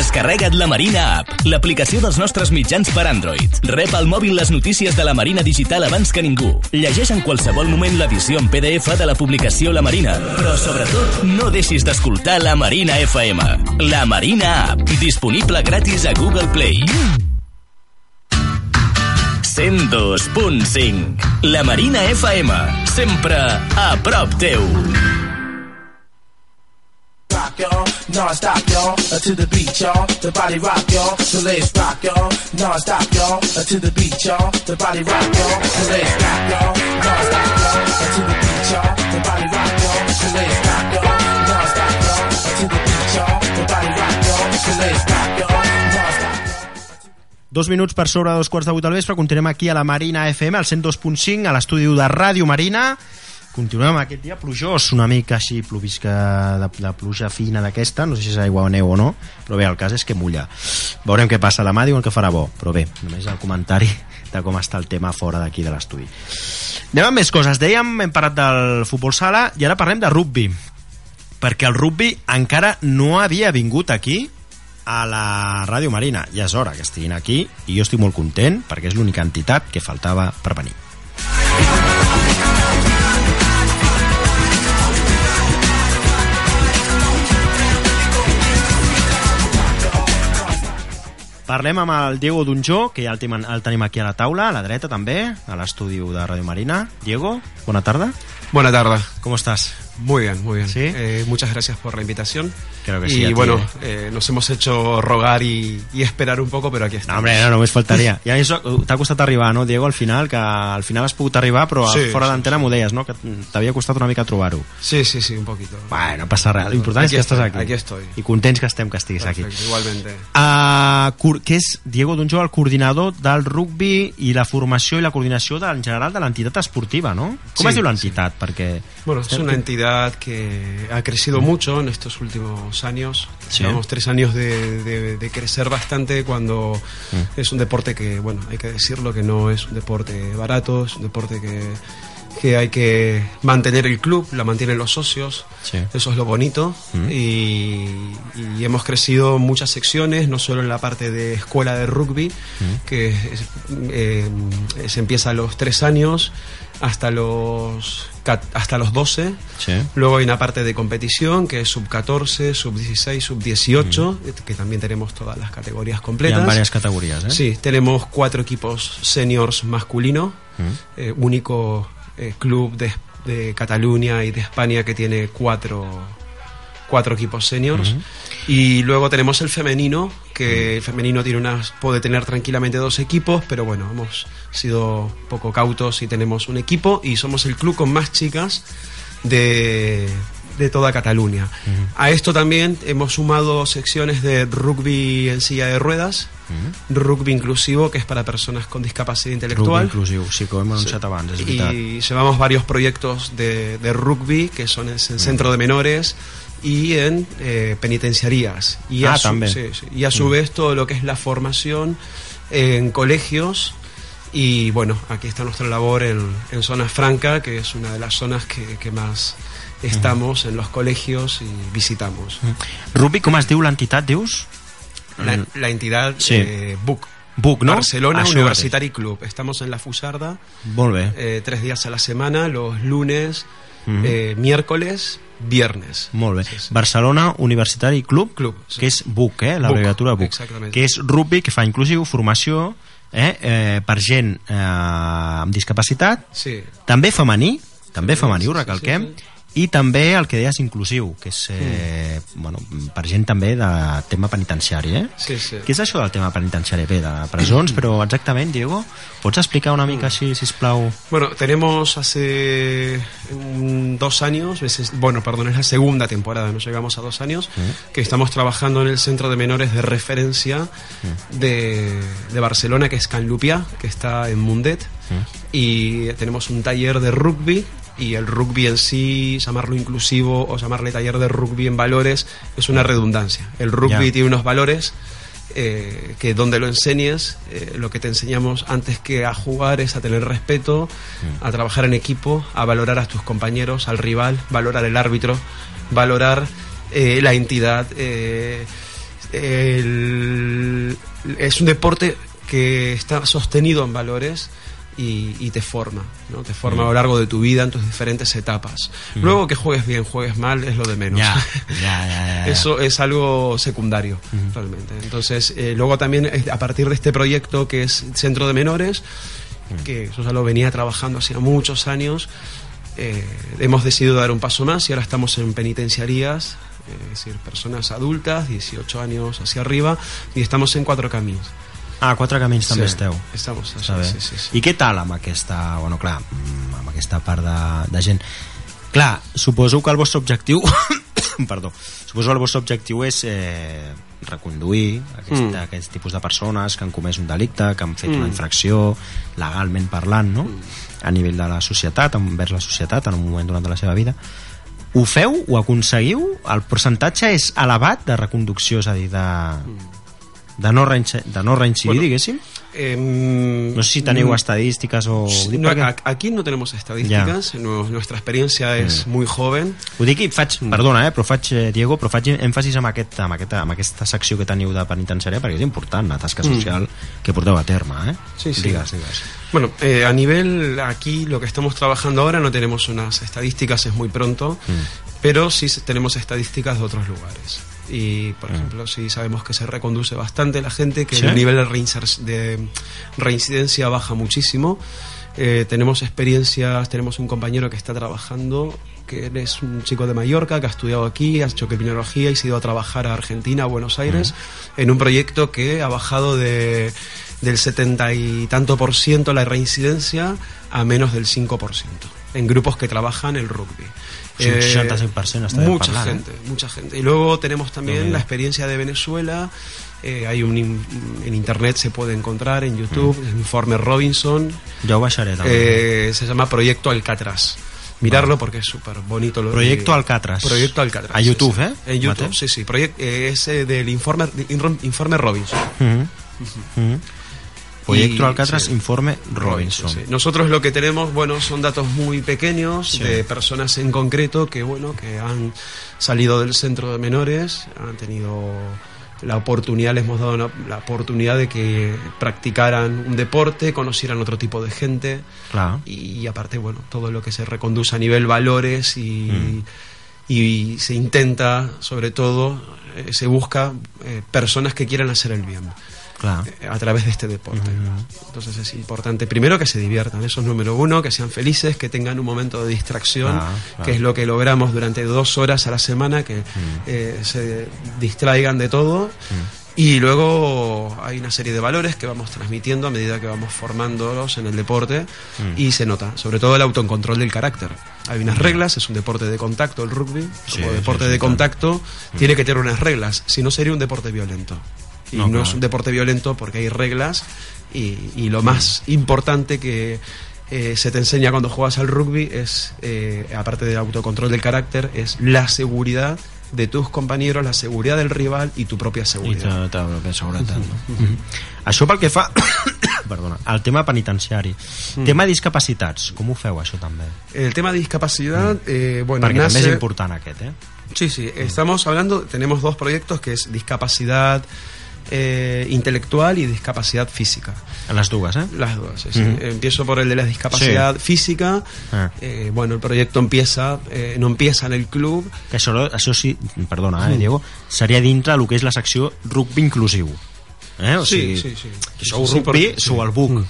Descarrega't la Marina App, l'aplicació dels nostres mitjans per Android. Rep al mòbil les notícies de la Marina Digital abans que ningú. Llegeix en qualsevol moment l'edició en PDF de la publicació La Marina. Però, sobretot, no deixis d'escoltar la Marina FM. La Marina App, disponible gratis a Google Play. 102.5 La Marina FM, sempre a prop teu. Y'all. Non-stop, y'all. Uh, to the beat, y'all. The body rock, y'all. So let's rock, y'all. Non-stop, y'all. Uh, to the beat, y'all. The body rock, y'all. So let's rock, y'all. Non-stop, y'all. Uh, to the beat, y'all. The body rock, y'all. So let's rock, y'all. Non-stop, y'all. To the beat, y'all. The body rock, y'all. So let's rock, y'all. Dos minuts per sobre dos quarts de vuit del vespre, continuem aquí a la Marina FM, al 102.5, a l'estudi de Ràdio Marina. Continuem aquest dia plujós, una mica així plovisca de, de pluja fina d'aquesta, no sé si és aigua o neu o no, però bé, el cas és que mulla. Veurem què passa, la mà diuen que farà bo, però bé, només el comentari de com està el tema fora d'aquí de l'estudi. Anem amb més coses, dèiem, hem parlat del futbol sala i ara parlem de rugby, perquè el rugby encara no havia vingut aquí a la Ràdio Marina. Ja és hora que estiguin aquí i jo estic molt content perquè és l'única entitat que faltava per venir. Parlem amb el Diego Dunjó, que ja el, tenim, el tenim aquí a la taula, a la dreta també, a l'estudi de Ràdio Marina. Diego, bona tarda. Buena tarde. ¿Cómo estás? Muy bien, muy bien. ¿Sí? Eh, muchas gracias por la invitación. Creo que y sí, a ti, bueno, eh. nos hemos hecho rogar y, y esperar un poco, pero aquí No, estamos. hombre, no, només faltaria. I això t'ha costat arribar, no, Diego, al final, que al final has pogut arribar, però Sí, fora sí, d'antena m'ho deies, no?, que t'havia costat una mica trobar-ho. Sí, sí, sí, un poquito. Bueno, no passa res. L'important és que estàs estoy, aquí. aquí estoy. I contents que estem que estiguis aquí. igualmente. Uh, cur- que és Diego Dunjó, el coordinador del rugby i la formació i la coordinació de, en general de l'entitat esportiva, no? Com Sí, es diu l'entitat? Perquè... Bueno, es una que ha crecido mucho en estos últimos años. Sí. Llevamos tres años de, de- de crecer bastante cuando Mm. es un deporte que, bueno, hay que decirlo que no es un deporte barato, es un deporte que que hay que mantener el club, la mantienen los socios, Sí. eso es lo bonito. Mm. Y, y hemos crecido muchas secciones, no solo en la parte de escuela de rugby, Mm. que es- eh, se empieza a los 3 años hasta los, hasta los 12. Sí. Luego hay una parte de competición que es sub 14, sub 16, sub 18, que también tenemos todas las categorías completas. ha varias categories, eh? Sí, tenemos cuatro equipos seniors masculino, Mm. eh, único eh, club de, de Cataluña y de España que tiene cuatro, cuatro equipos seniors. Y luego tenemos el femenino, que el femenino tiene unas, puede tener tranquilamente dos equipos, pero bueno, hemos sido poco cautos y tenemos un equipo y somos el club con más chicas de, de toda Cataluña. A esto también hemos sumado secciones de rugby en silla de ruedas, rugby inclusivo, que es para personas con discapacidad Rugby intelectual. inclusiu, sí, que ho hem anunciat abans. Y llevamos varios proyectos de, de rugby, que son en centro de menores y en eh, penitenciarías. Y Ah, a su, también. sí, sí. Y a su Mm. vez todo lo que es la formación en colegios. Y bueno, aquí está nuestra labor en, en Zona Franca, que es una de las zonas que, que más estamos en los colegios y visitamos. Rugby, com es diu l'entitat, dius? La, la entidad Sí. eh, BUC. BUC, no? Barcelona Això Universitari Club. Estamos en la Fusarda. Molt bé. eh, tres días a la semana, los lunes, Mhm. eh, miércoles, viernes. Molt bé. Barcelona Universitari Club, Club sí. que és BUC, eh? l'abreviatura BUC, exactament. que és rugby que fa inclusiu, formació eh? Eh, per gent eh, amb discapacitat, Sí. també femení, també Sí, femení, ho sí, recalquem, sí, i també el que deies inclusiu, que és eh, bueno, per gent també de tema penitenciari, eh? Sí, sí. Què és això del tema penitenciari? Bé, de presons, <clears throat> però exactament, Diego, pots explicar una mica així, sisplau? Bueno, tenemos hace mm, dos años, bueno, perdón, es la segunda temporada, no llegamos a dos años, que estamos trabajando en el centro de menores de referencia de, de Barcelona, que es Can Lupià, que está en Mundet, y tenemos un taller de rugby. Y el rugby en sí, llamarlo inclusivo o llamarle taller de rugby en valores, es una redundancia. El rugby tiene unos valores eh, que donde lo enseñes, eh, lo que te enseñamos antes que a jugar es a tener respeto, a trabajar en equipo, a valorar a tus compañeros, al rival, valorar el árbitro, valorar eh, la entidad. el- es un deporte que está sostenido en valores y, y te forma, ¿no? Te forma a lo largo de tu vida en tus diferentes etapas. Luego que juegues bien, juegues mal, es lo de menos. <laughs> Ya, ya, ya. Eso es algo secundario, Ujú. realmente. Entonces, eh, luego también a partir de este proyecto que es Centro de Menores, que eso ya lo venía trabajando hacía muchos años, eh, hemos decidido dar un paso más y ahora estamos en penitenciarías, eh, es decir, personas adultas, 18 años hacia arriba, y estamos en cuatro caminos. Ah, quatre camins també Sí, esteu. estamos bé. sí, sí, sí. I què tal amb aquesta, bueno, clar, mm, amb aquesta part de, de gent? Clar, suposo que el vostre objectiu <coughs> perdó, suposo que el vostre objectiu és eh, reconduir aquest, Mm. mm. aquest tipus de persones que han comès un delicte, que han fet Mm. una infracció legalment parlant, no? a nivell de la societat, envers la societat en un moment donat de la seva vida ho feu, ho aconseguiu el percentatge és elevat de reconducció és a dir, de, reincidir, Bueno, diguéssim Em, no sé si teniu mm, estadístiques o... no, aquí no tenemos estadísticas, nu- nuestra experiencia es Mm. muy joven. Ho dic i faig, perdona, eh, però faig, eh, Diego, però faig èmfasis amb, aquest, amb, aquesta, amb aquesta secció que teniu de penitenciària perquè és important la tasca Mm. social que porteu a terme, eh? Sí, sí. Digues, digues. Bueno, eh, a nivel aquí lo que estamos trabajando ahora no tenemos unas estadísticas, es muy pronto, pero sí tenemos estadísticas de otros lugares. Y, por ejemplo, sí sabemos que se reconduce bastante la gente, que ¿Sí? el nivel de, reincidencia baja muchísimo. Eh, tenemos experiencias, tenemos un compañero que está trabajando, que él es un chico de Mallorca, que ha estudiado aquí, ha hecho criminología y se ha ido a trabajar a Argentina, a Buenos Aires, en un proyecto que ha bajado de, del 70 y tanto por ciento la reincidencia a menos del 5 por ciento, en grupos que trabajan el rugby. Sí, un 65% està ben mucha eh? gente, mucha gente. Y luego tenemos también la experiencia de Venezuela. eh, hay un in- en internet se puede encontrar en YouTube Mm. el informe Robinson. Baixaré també. Eh, se llama Proyecto Alcatraz. Mirarlo porque es súper bonito. Lo, Proyecto eh, Alcatraz. Proyecto Alcatraz. A YouTube, sí. ¿eh? En YouTube, Mateo? sí, sí. Proyec- eh, es eh, del informe, informe Robinson. Proyecto Alcatraz, sí. informe Robinson. Sí. Nosotros lo que tenemos, bueno, son datos muy pequeños Sí. de personas en concreto que, bueno, que han salido del centro de menores, han tenido la oportunidad, les hemos dado una- la oportunidad de que practicaran un deporte, conocieran otro tipo de gente Claro. y, aparte, bueno, todo lo que se reconduce a nivel valores y, Mm. y se intenta, sobre todo, eh, se busca eh, personas que quieran hacer el bien Claro. eh, a través de este deporte. Entonces es importante, primero, que se diviertan, eso es número uno, que sean felices, que tengan un momento de distracción, Claro, claro. que es lo que logramos durante dos horas a la semana, que eh, se distraigan de todo. Y luego hay una serie de valores que vamos transmitiendo a medida que vamos formándolos en el deporte y se nota, sobre todo el autocontrol del carácter. Hay unas reglas, es un deporte de contacto el rugby, Sí, como deporte sí, sí, de claro. contacto tiene que tener unas reglas, si no sería un deporte violento. Y No, no, claro. es un deporte violento porque hay reglas y, y lo más importante que eh, se te enseña cuando juegas al rugby es, eh, aparte del autocontrol del carácter, es la seguridad de tus compañeros, la seguridad del rival y tu propia I seguridad. ta, ta, la seguretat. No? Això pel que fa <coughs> perdona, al tema penitenciari. Mm. Tema discapacitats, com ho feu això també? El tema de discapacidad, eh, bueno, Perquè també és nace- important aquest, eh? Sí, sí, estamos hablando, tenemos dos proyectos que es discapacidad eh, intelectual y discapacidad física. Les dues, eh? Las dos, sí, sí. Ujú. Empiezo por el de la discapacidad física. Ah. Eh, bueno, el proyecto empieza, eh, no empieza en el club. Que això, això sí, perdona, eh, Diego, seria dintre el que és la secció rugby inclusiu. Eh? O Sí, sigui, sí, sí. Que sou Sí, rugby, perquè- sou el buc.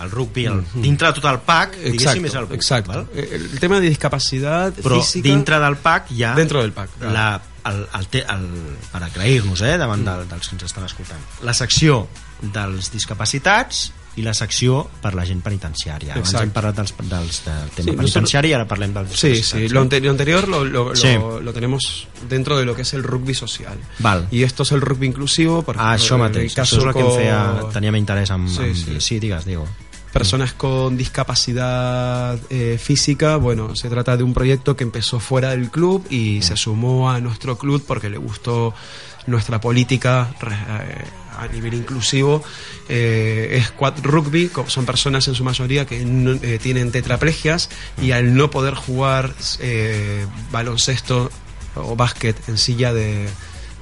El rugby, el, dintre de tot el PAC, diguéssim, és el buc. exacto. val? Eh, El tema de discapacidad Però física. dintre del PAC hi ha... Dentro del PAC, clar. La, el, el, te- el, per aclarir-nos, eh, davant del, dels que ens estan escoltant. La secció dels discapacitats i la secció per la gent penitenciària. Abans hem parlat dels, dels del tema Sí, penitenciari i ara parlem dels Sí, sí, lo, ante- lo anterior lo, lo- Sí. lo- lo tenemos dentro de lo que es el rugby social. Val. Y esto es el rugby inclusivo. Por Ah, això mateix, això és el que em feia, teníem interès en, Sí, en sí. Sí, digues, Diego. Personas con discapacidad eh, física, bueno, se trata de un proyecto que empezó fuera del club y se sumó a nuestro club porque le gustó nuestra política eh, a nivel inclusivo. Eh, es quad rugby, son personas en su mayoría que no- eh, tienen tetraplegias y al no poder jugar eh, baloncesto o básquet en silla de,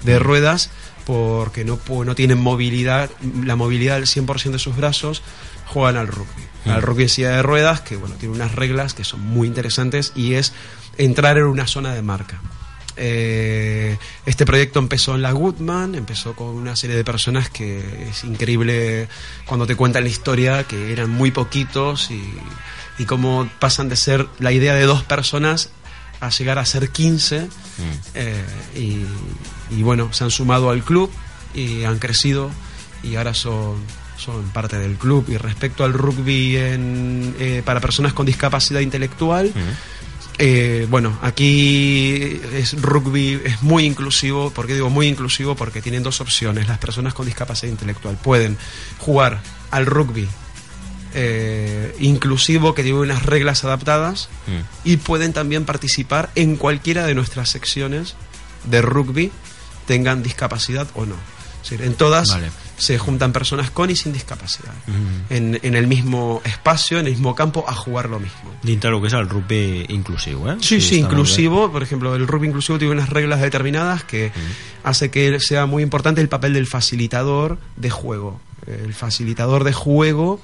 de ruedas, porque no, no tienen movilidad, la movilidad del 100% de sus brazos, juegan al rugby. Al rugby en silla de ruedas, que bueno, tiene unas reglas que son muy interesantes y es entrar en una zona de marca. Eh, este proyecto empezó en la Goodman, empezó con una serie de personas que es increíble cuando te cuentan la historia, que eran muy poquitos y, y cómo pasan de ser la idea de dos personas a llegar a ser 15 eh, y, y bueno, se han sumado al club y han crecido y ahora son, son parte del club. Y respecto al rugby en, eh, para personas con discapacidad intelectual, eh, bueno, aquí es rugby, es muy inclusivo. ¿Por qué digo muy inclusivo? Porque tienen dos opciones. Las personas con discapacidad intelectual pueden jugar al rugby eh, inclusivo que tiene unas reglas adaptadas y pueden también participar en cualquiera de nuestras secciones de rugby, tengan discapacidad o no. Es decir, en todas Vale. se juntan personas con y sin discapacidad en, en el mismo espacio, en el mismo campo, a jugar lo mismo. Dintre del que és el rugby inclusiu, eh? Sí, sí, inclusivo. Por ejemplo, el rugby inclusivo tiene unas reglas determinadas que hace que sea muy importante el papel del facilitador de juego. El facilitador de juego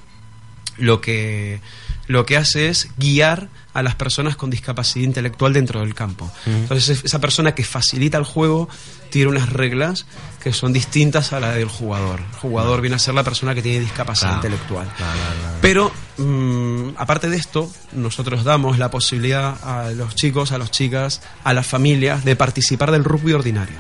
lo que, lo que hace es guiar a las personas con discapacidad intelectual dentro del campo. Entonces, es- esa persona que facilita el juego tiene unas reglas que son distintas a la del jugador. El jugador viene a ser la persona que tiene discapacidad Claro. intelectual. Pero, mm, aparte de esto, nosotros damos la posibilidad a los chicos, a las chicas, a las familias de participar del rugby ordinario.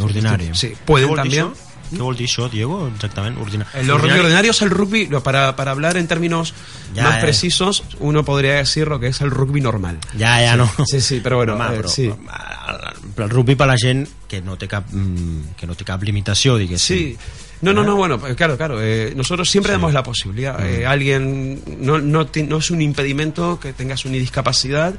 Ordinari. Sí, pueden también. Què vol dir això, Diego, exactament? Ordina... El rugby ordinario es el rugby, para, para hablar en términos Ya, más ya. precisos, uno podría decir lo que es el rugby normal. Ja, ja, no. Sí, sí, però bueno, <laughs> Home, eh, però, sí. el, el rugby per la gent que no té cap, mm, que no té cap limitació, diguéssim. Sí, No, no, no, bueno, pues, claro, claro. eh, nosotros siempre damos la posibilidad. Mm. Eh, alguien, no, no, es un impedimento que tengas una discapacidad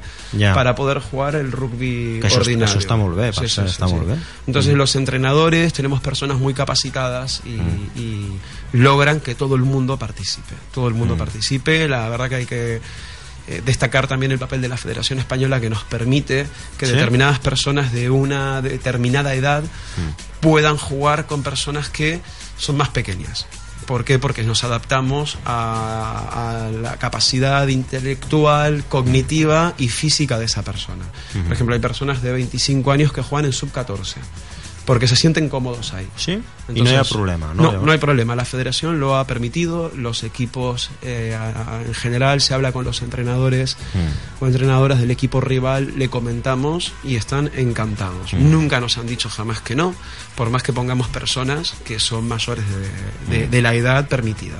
para poder jugar el rugby Que això- ordinario. molt bé, per cert, està molt bé. Entonces Mm. los entrenadores tenemos personas muy capacitadas y, Mm. y logran que todo el mundo participe. Todo el mundo participe. La verdad que hay que eh, destacar también el papel de la Federación Española que nos permite que Sí. determinadas personas de una determinada edad Mm. puedan jugar con personas que son más pequeñas. ¿Por qué? Porque nos adaptamos a, a la capacidad intelectual, cognitiva y física de esa persona. Por ejemplo, hay personas de 25 años que juegan en sub-14 porque se sienten cómodos ahí. Sí? I no hi ha problema, no? No, hay problema. La federación lo ha permitido, los equipos eh, a- a- en general se habla con los entrenadores Mm. o entrenadoras del equipo rival, le comentamos y están encantados. Mm. Nunca nos han dicho jamás que no, por más que pongamos personas que son mayores de, de- Mm. de la edad permitida.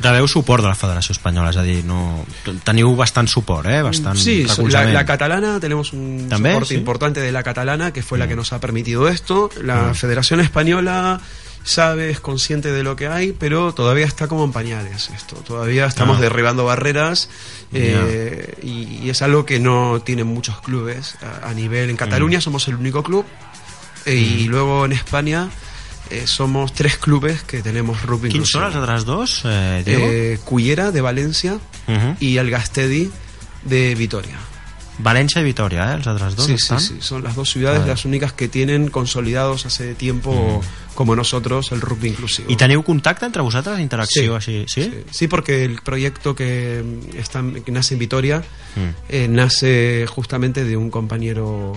Rebeu suport de la Federació Espanyola, és a dir, no... teniu bastant suport, eh? Bastant Sí, la, catalana, tenemos un ¿También? soporte Sí. Mm. importante de la catalana, que fue la que nos ha permitido esto. La Mm. Federación Española sabe, es consciente de lo que hay, pero todavía está como en pañales esto. Todavía estamos Ah. derribando barreras eh, y, y es algo que no tienen muchos clubes a, a nivel. En Cataluña Mm. somos el único club eh, y luego en España eh, somos tres clubes que tenemos rugby inclusivo. són els altres dos, eh? Eh, Cullera de Valencia Mhm. y el Gastedi de Vitoria. València i Vitoria, eh? Els altres dos Sí, sí, estan? sí, son las dos ciudades las únicas que tienen consolidados hace tiempo, como nosotros, el rugby inclusivo. I teniu contacte entre vosaltres, interacció Sí, així? Sí? Sí, porque el proyecto que, mm, está, que nace en Vitoria Mm. eh, nace justamente de un compañero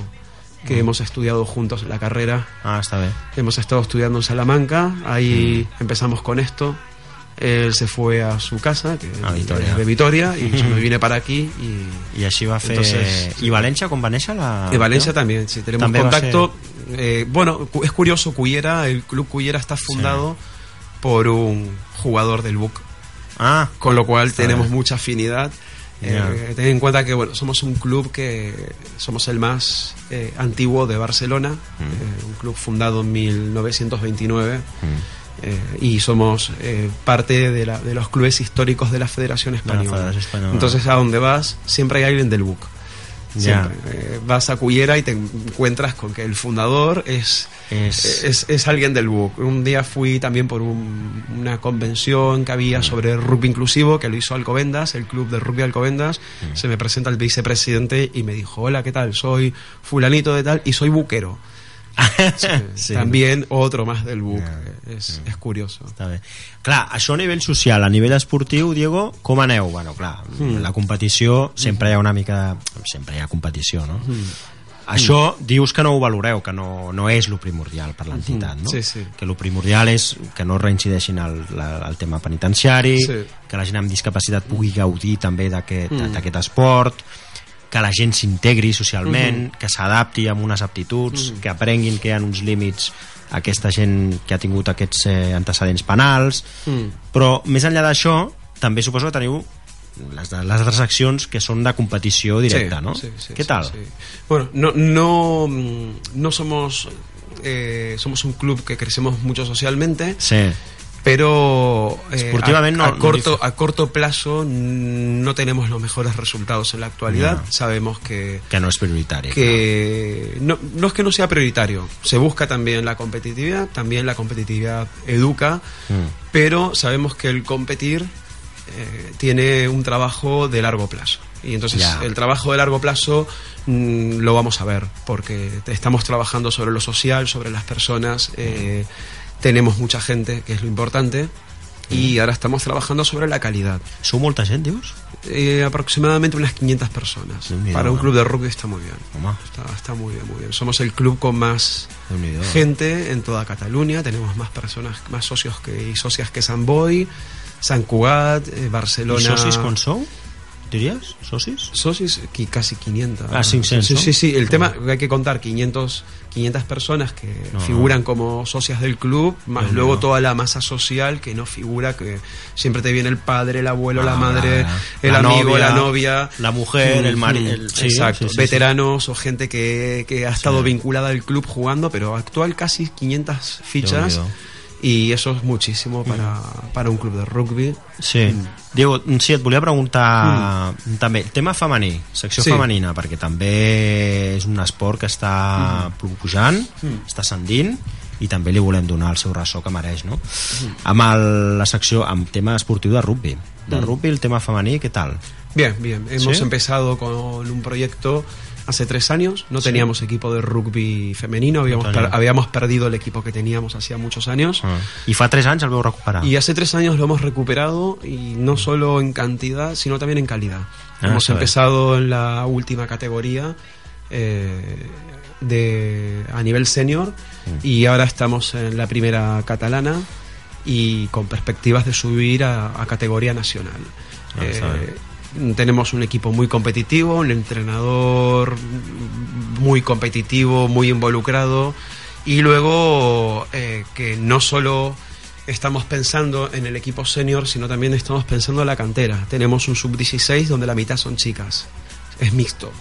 que hemos estudiado juntos la carrera. Ah, està bé. Hemos estado estudiando en Salamanca, ahí empezamos con esto. Él se fue a su casa, que A Vitoria. es de Vitoria, y yo me <laughs> vine para aquí y... I així va fer... Entonces, I València, com va néixer la... De Valencia también, sí, tenemos També va contacto. Eh, bueno, es curioso, Cuyera, el club Cuyera está fundado por un jugador del BUC. Ah, con lo cual está tenemos bien. mucha afinidad. Eh, ten en cuenta que bueno, somos un club que somos el más eh, antiguo de Barcelona, Mm. eh, un club fundado en 1929. eh, y somos parte de, la- de los clubes históricos de la Federación Española. Federación Española. Entonces, a donde vas, siempre hay alguien del BUC. Ya. Siempre. Eh, vas a Cuyera y te encuentras con que el fundador es, Es- es, es alguien del BUC. Un día fui también por un- una convención que Mm. había sobre rugby inclusivo, que lo hizo Alcobendas, el club de rugby Alcobendas. Mm. Se me presenta el vicepresidente y me dijo, hola, ¿qué tal? Soy fulanito de tal y soy buquero. <laughs> Sí, también otro más del BUC. Es, es curioso. Està bé. Clar, això a nivell social, a nivell esportiu, Diego, com aneu? Bueno, clar, Mm. la competició, sempre hi ha una mica... Sempre hi ha competició, no? Mm. Això dius que no ho valoreu, que no, no és lo primordial per l'entitat, no? Sí, sí. Que lo primordial és que no reincideixin el, la, el tema penitenciari, Sí. que la gent amb discapacitat pugui gaudir també d'aquest Mm. esport, que la gent s'integri socialment, Mhm. que s'adapti amb unes aptituds, Mhm. que aprenguin que hi ha uns límits a aquesta gent que ha tingut aquests eh, antecedents penals, Mm. però més enllà d'això, també suposo que teniu les, les altres accions que són de competició directa, Sí, no? sí, sí, Què sí, tal? sí. Bueno, no, no, mm, no somos, eh, somos un club que crecemos mucho socialmente, Sí. Pero eh, a, no- a no corto, a corto plazo mm, no tenemos los mejores resultados en la actualidad. Sabemos que, Que no és prioritari. que no, no es que no sea prioritario, se busca también la competitividad, también la competitividad educa, Mm. pero sabemos que el competir eh, tiene un trabajo de largo plazo. Y entonces Ya. el trabajo de largo plazo mm, lo vamos a ver, porque estamos trabajando sobre lo social, sobre las personas, eh, tenemos mucha gente, que es lo importante, y ahora estamos trabajando sobre la calidad. Sou molta gent, dius? Eh, aproximadamente unas 500 personas. Para un eh? club de rugby está muy bien. Está, está muy bien, muy bien. Somos el club con más gente en toda Cataluña. Tenemos más personas, más socios que, y socias que San Boy, San Cugat, eh, Barcelona. I socis quan sou? Diries? Socis? Socis, qui- casi 500. Ah, 500, Sí, ¿no? sí, sí. El tema hay que contar 500, 500 personas que No, figuran como socias del club, más luego toda la masa social que no figura, que siempre te viene el padre, el abuelo, la Ah, madre, el la amigo, novia, la novia. la mujer, el mari- el- sí, Exacto. sí, sí, Veteranos o gente que, que ha estado Sí. vinculada al club jugando, pero actual casi 500 fichas. Y eso es muchísimo para, para un club de rugby. Sí. Mm. Diego, sí, et volia preguntar mm. també, tema femení, secció Sí. sí. femenina, perquè també és un esport que està mm. pujant, Mm. està ascendint, i també li volem donar el seu ressò que mereix, no? Mm. Amb el, la secció, amb tema esportiu de rugby. De Mm. rugby, el tema femení, què tal? Bien, bien. Hemos ¿Sí? empezado con un proyecto hace tres años. No Sí. teníamos equipo de rugby femenino, habíamos, per- habíamos perdido el equipo que teníamos hacía muchos años. Ah. I fa 3 anys el veu recuperar. Y hace tres años lo hemos recuperado y no solo en cantidad, sino también en calidad. Ah, hemos es. empezado en la última categoría eh, de a nivel senior Mm. y ahora estamos en la primera catalana y con perspectivas de subir a, a categoría nacional. Ah, Eh, tenemos un equipo muy competitivo, un entrenador muy competitivo, muy involucrado y luego eh, que no solo estamos pensando en el equipo senior, sino también estamos pensando en la cantera. Tenemos un sub-16 donde la mitad son chicas. Es mixto.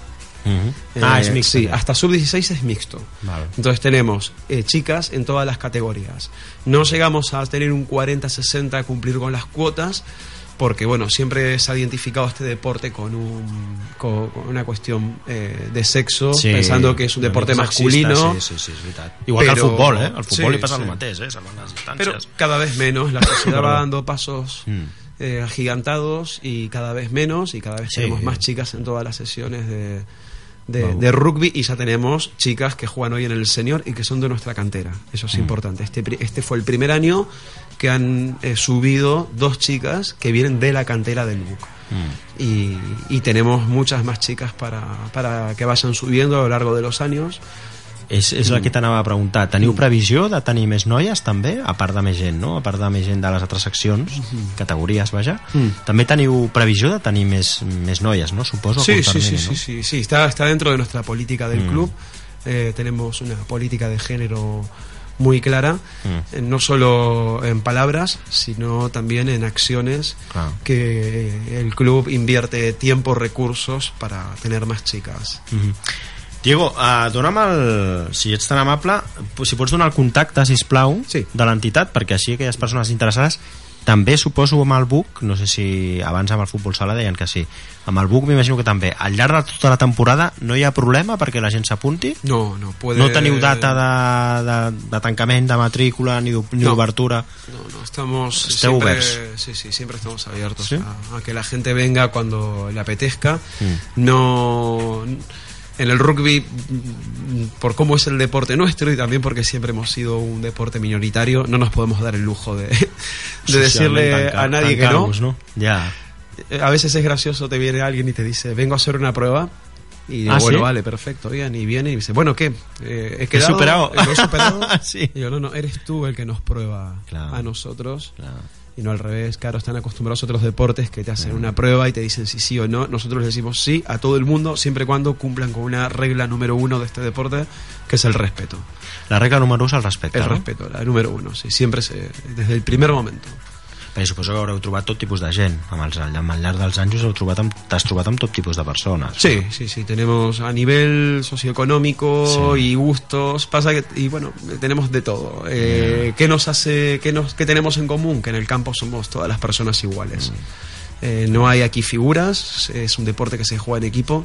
Mhm. Eh, ah, és mixto. Sí, ja. hasta sub-16 es mixto. Vale. Entonces tenemos eh, chicas en todas las categorías. No llegamos a tener un 40-60 a cumplir con las cuotas, porque bueno, siempre se ha identificado este deporte con, un, con, con una cuestión eh, de sexo, Sí, pensando que es un deporte sexista, masculino. Sí, sí, sí. Igual que el Però- futbol, eh? Al futbol Sí, el mateix, eh? Pero cada vez menos, la sociedad va dando pasos Mm. eh, agigantados y cada vez menos y cada vez tenemos más chicas en todas las sesiones de, de, rugby y ya tenemos chicas que juegan hoy en el senior y que son de nuestra cantera. Eso es Mm. importante. Este, este fue el primer año que han eh, subido dos chicas que vienen de la cantera del BUC. Mm. Y, y tenemos muchas más chicas para, para que vayan subiendo a lo largo de los años. És, és el que t'anava a preguntar. Teniu previsió de tenir més noies, també? A part de més gent, no? A part de més gent de les altres seccions, categories, vaja. Mm. També teniu previsió de tenir més, més noies, no? Suposo, Sí, sí, sí, termini, sí, no? sí, sí, está, está dentro de nuestra política del Mm. club. Eh, tenemos una política de género muy clara, Mm. eh, no solo en palabras, sino también en acciones Clar. que eh, el club invierte tiempo, recursos para tener más chicas. Mhm. Diego, uh, dona'm el... Si ets tan amable, si pots donar el contacte, si plau, Sí. de l'entitat, perquè així aquelles persones interessades també suposo amb el BUC, no sé si abans amb el futbol sala deien que sí, amb el BUC m'imagino que també. Al llarg de tota la temporada no hi ha problema perquè la gent s'apunti? No, no puede. No teniu data de, de, de tancament, de matrícula, ni d'o- ni No. d'obertura? No, no, estamos Esteu siempre, oberts. sí, sí, siempre estamos abiertos ¿Sí? a, a que la gente venga cuando le apetezca. Mm. No en el rugby por cómo es el deporte nuestro y también porque siempre hemos sido un deporte minoritario, no nos podemos dar el lujo de, de decirle a nadie que no. no? Eh, A veces es gracioso, te viene alguien y te dice, vengo a hacer una prueba. Y digo, ¿Ah, bueno, sí? vale, perfecto, bien. Y viene y dice, bueno, ¿qué? Eh, he quedado, superado. ¿Lo he superado? <laughs> Sí. Y yo, no, no, eres tú el que nos prueba Claro. a nosotros. Claro. Y no al revés, claro, están acostumbrados a otros deportes que te hacen una prueba y te dicen si sí o no. Nosotros les decimos sí a todo el mundo, siempre y cuando cumplan con una regla número uno de este deporte, que es el respeto. La regla número 1 és el respecte, El no? respeto, la número uno, sí, siempre se, desde el primer momento. Perquè suposo que haureu trobat tot tipus de gent. Amb, els, amb el llarg dels anys us heu trobat amb, t'has trobat amb tot tipus de persones. Sí, sí, sí, tenemos a nivel socioeconómico Sí. y gustos, pasa que, y bueno, tenemos de todo. Eh, ¿Qué nos hace, qué, nos, qué tenemos en común? Que en el campo somos todas las personas iguales. Eh, no hay aquí figuras, es un deporte que se juega en equipo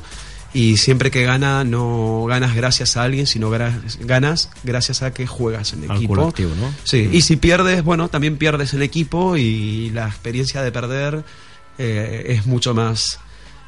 y siempre que gana no ganas gracias a alguien, sino ganas gracias a que juegas en Al equipo. no? Sí, Mm. y si pierdes, bueno, también pierdes en equipo y la experiencia de perder eh, es mucho más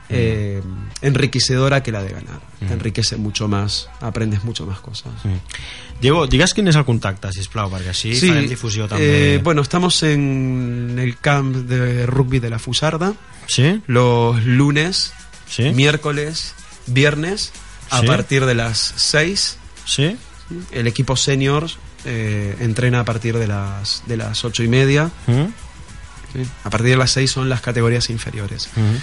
eh, enriquecedora que la de ganar. Te enriquece mucho más, aprendes mucho más cosas. Mm. Diego, digues quin és el contacte, sisplau, perquè així sí, farem difusió també. eh, bueno, estamos en el camp de rugby de la Fusarda Sí? los lunes, Sí? miércoles, viernes, a Sí. partir de las 6. Sí? El equipo senior eh, entrena a partir de las, de las 8 y media. Mm? ¿sí? A partir de las 6 son las categorías inferiores. Mm?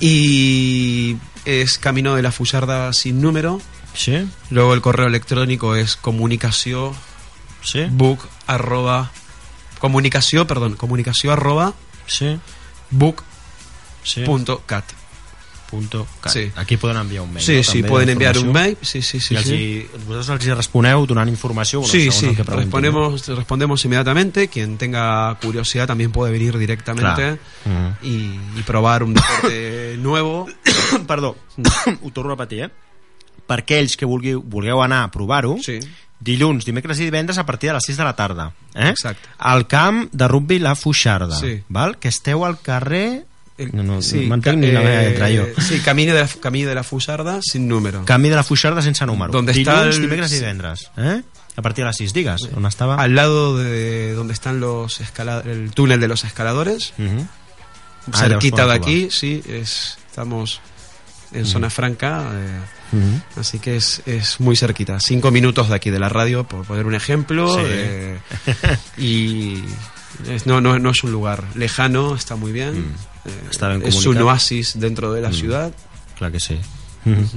Y es camino de la Fusarda sin número. Sí? Luego el correo electrónico es comunicación Sí? book arroba comunicación, perdón, comunicación arroba Sí? book Sí? punto cat. Punto.cat. Sí. Aquí poden enviar un mail, Sí, no? sí, També pueden enviar un mail. Sí, sí, sí. I els sí. vosaltres els responeu donant informació bueno, Sí, sí, que respondemos, respondemos inmediatamente. Quien tenga curiosidad también puede venir directamente Clar. y, y probar un deporte <coughs> nuevo. <coughs> Perdó, <coughs> ho torno a repetir, eh? Per aquells que vulgueu, vulgueu anar a provar-ho, Sí. dilluns, dimecres i divendres a partir de les 6 de la tarda. Eh? Exacte. Al camp de rugby La Fuixarda, Sí. val? que esteu al carrer... El- No, no, sí, no meva eh, lletra, jo. Sí, camino de la, camino de la Fusarda sin número. Camí de la Fuixarda sense número. Donde Dilluns, el- dimecres sí. divendres. Eh? A partir de les 6, digues. On estava? Al lado de donde están los escala- el túnel de los escaladores, Mhm. Ah, cerquita de aquí, sí, es, estamos en zona franca, eh, Mhm. así que es, es muy cerquita. Cinco minutos de aquí de la radio, por poner un ejemplo, Sí. eh, <laughs> y es- no, no, no es un lugar lejano, está muy bien. Eh, Està ben es un oasis dentro de la ciudad. Clar que sí. Mhm.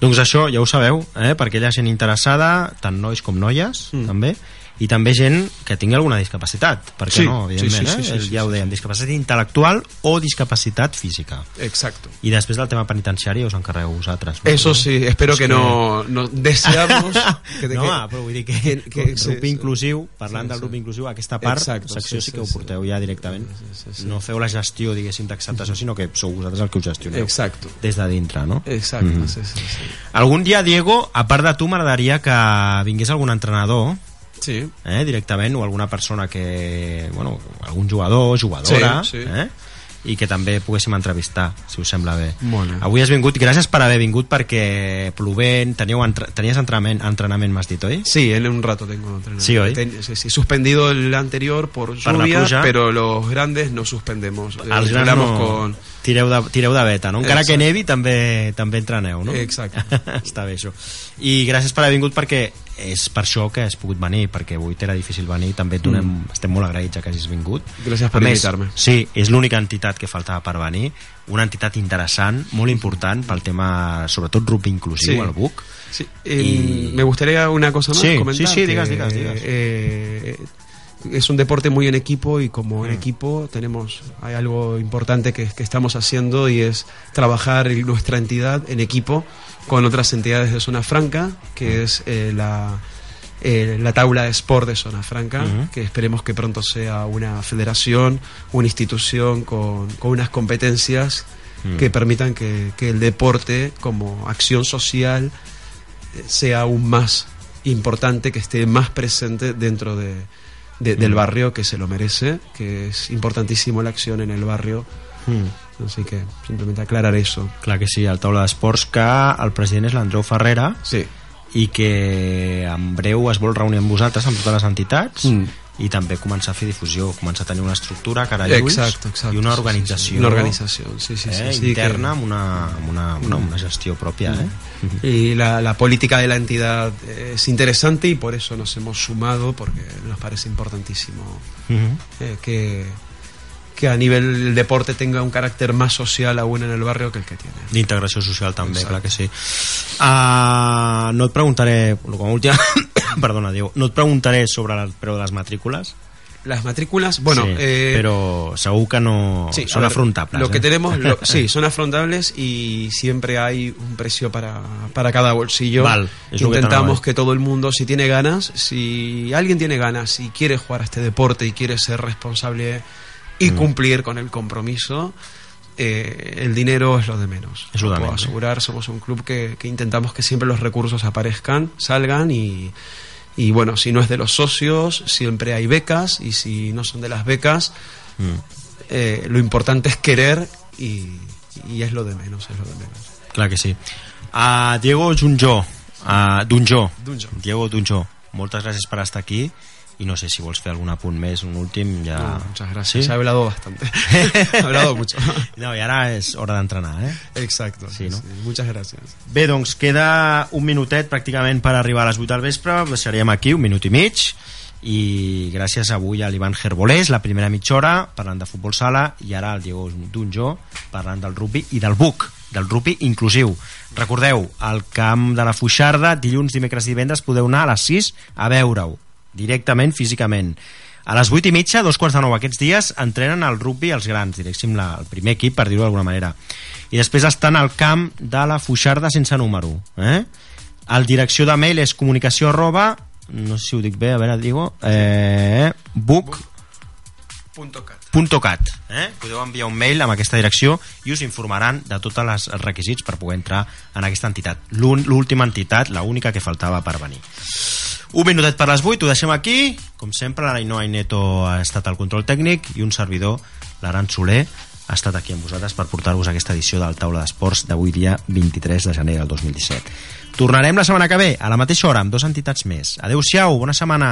Doncs això ja ho sabeu, eh? per aquella gent interessada, tant nois com noies, Mm. també, i també gent que tingui alguna discapacitat, perquè Sí, no, evidentment, sí, sí, eh? sí, El- sí, ja ho sí, dèiem, discapacitat intel·lectual o discapacitat física. Exacto. I després del tema penitenciari us encarregueu vosaltres. no? Eso sí, espero És que, no, no deseamos <laughs> que, no, que- ah, però vull dir que, que- que, que- sí, grup sí. inclusiu, parlant Sí, del sí. grup inclusiu, aquesta part, Exacto, secció sí, sí, que ho sí, porteu sí. ja directament. Sí, sí, sí. No feu la gestió, diguéssim, d'acceptació, sinó que sou vosaltres el que ho gestioneu. Exacto. Des de dintre, no? Exacto, Mhm. sí, sí, sí. Algun dia, Diego, a part de tu, m'agradaria que vingués algun entrenador Sí. eh, directament o alguna persona que... Bueno, algun jugador, jugadora, Sí, sí. Eh, i que també poguéssim entrevistar, si us sembla bé. Bé. Avui has vingut, gràcies per haver vingut perquè plovent, teniu entre, tenies entrenament, entrenament m'has dit, oi? Sí, en un rato tengo entrenamiento. Sí, hoy. Ten- sí, sí, suspendido el anterior por Per lluvia, pluja. pero los grandes no suspendemos. Eh, Els grans entrenamos no... con... tireu, de, tireu de beta, no? Encara Exacte. que nevi també també entreneu, no? Exacte. <laughs> Està bé això. I gràcies per haver vingut perquè és per això que has pogut venir, perquè avui t'era difícil venir, també et donem, mm. estem molt agraïts que hagis vingut. Gràcies per invitar-me. Sí, és l'única entitat que faltava per venir, una entitat interessant, molt important pel tema, sobretot rugby inclusiu, Sí. el BUC. Sí, eh, Y- Me gustaría una cosa más Sí, comentar. sí, sí, que, digas, digas, digas. eh, es un deporte muy en equipo y como Mm. en equipo tenemos hay algo importante que, que estamos haciendo y es trabajar en nuestra entidad en equipo con otras entidades de Zona Franca, que es eh, la, eh, la tabla de sport de Zona Franca, que esperemos que pronto sea una federación, una institución con, con unas competencias que permitan que, que el deporte como acción social eh, sea aún más importante, que esté más presente dentro de, de- del barrio que se lo merece, que es importantísimo la acción en el barrio. Mm. Así que simplemente aclarar eso. Clar que sí, al taula d'esports que el president és l'Andreu Ferrera Sí. i que en breu es vol reunir amb vosaltres, amb totes les entitats, Mm. i també començar a fer difusió, començar a tenir una estructura cara a ulls Exacto, exacto. i una sí, sí, organització, sí. Una organización, sí, sí, sí. eh, sí, interna que- amb una, amb una, una, una gestió pròpia. Eh? Y la, la política de la entidad es interesante y por eso nos hemos sumado, porque nos parece importantísimo Mhm. eh, que, que a nivel deporte tenga un carácter más social aún en el barrio que el que tiene. D'integració social també, Exacte. clar que sí. Uh, no et preguntaré, com a última, perdona, Diego, no et preguntaré sobre el preu de les matrícules, Las matrículas, bueno, sí, eh, segur que no sí, ver, afrontables. Lo que eh? tenemos, lo- <laughs> sí, son afrontables y siempre hay un precio para, para cada bolsillo. Val, que Intentamos a que todo el mundo, si tiene ganas, si alguien tiene ganas y quiere jugar a este deporte y quiere ser responsable y Mm. cumplir con el compromiso, eh, el dinero es lo de menos. Es lo Puedo asegurar, somos un club que, que intentamos que siempre los recursos aparezcan, salgan y, y bueno, si no es de los socios, siempre hay becas y si no son de las becas, Mm. eh, lo importante es querer y, y es lo de menos, es lo de menos. Clar que sí. Uh, Diego Junjó, uh, Dunjó. Dunjó. Diego Dunjó, moltes gràcies per estar aquí i no sé si vols fer algun apunt més, un últim ja... No, muchas gracias. ¿Sí? He hablado bastante. <laughs> He hablado mucho. No, i ara és hora d'entrenar, eh? Exacto. Sí, no? Muchas gracias. Bé, doncs queda un minutet pràcticament per arribar a les 8 del vespre, ho deixaríem aquí, un minut i mig, i gràcies avui a l'Ivan Gerbolés, la primera mitja hora, parlant de futbol sala, i ara el Diego Dunjó, parlant del rugby i del BUC, del rugby inclusiu. Recordeu, al camp de la Fuixarda, dilluns, dimecres i divendres, podeu anar a les 6 a veure-ho, directament, físicament. A les 8 i mitja, dos quarts de nou aquests dies, entrenen al rugby els grans, diguéssim, la, el primer equip, per dir-ho d'alguna manera. I després estan al camp de la Fuixarda sense número. Eh? El direcció de mail és comunicació arroba, no sé si ho dic bé, a veure, digo, eh, buc Punto cat. .cat eh? podeu enviar un mail amb aquesta direcció i us informaran de tots els requisits per poder entrar en aquesta entitat. L'última entitat, la única que faltava per venir. Un minutet per les 8, ho deixem aquí. Com sempre la Ainhoa Neto ha estat al control tècnic i un servidor, l'Aran Soler ha estat aquí amb vosaltres per portar-vos aquesta edició del Taula d'Esports d'avui dia 23 de gener del 2017 tornarem la setmana que ve a la mateixa hora amb dues entitats més. Adeu-siau, bona setmana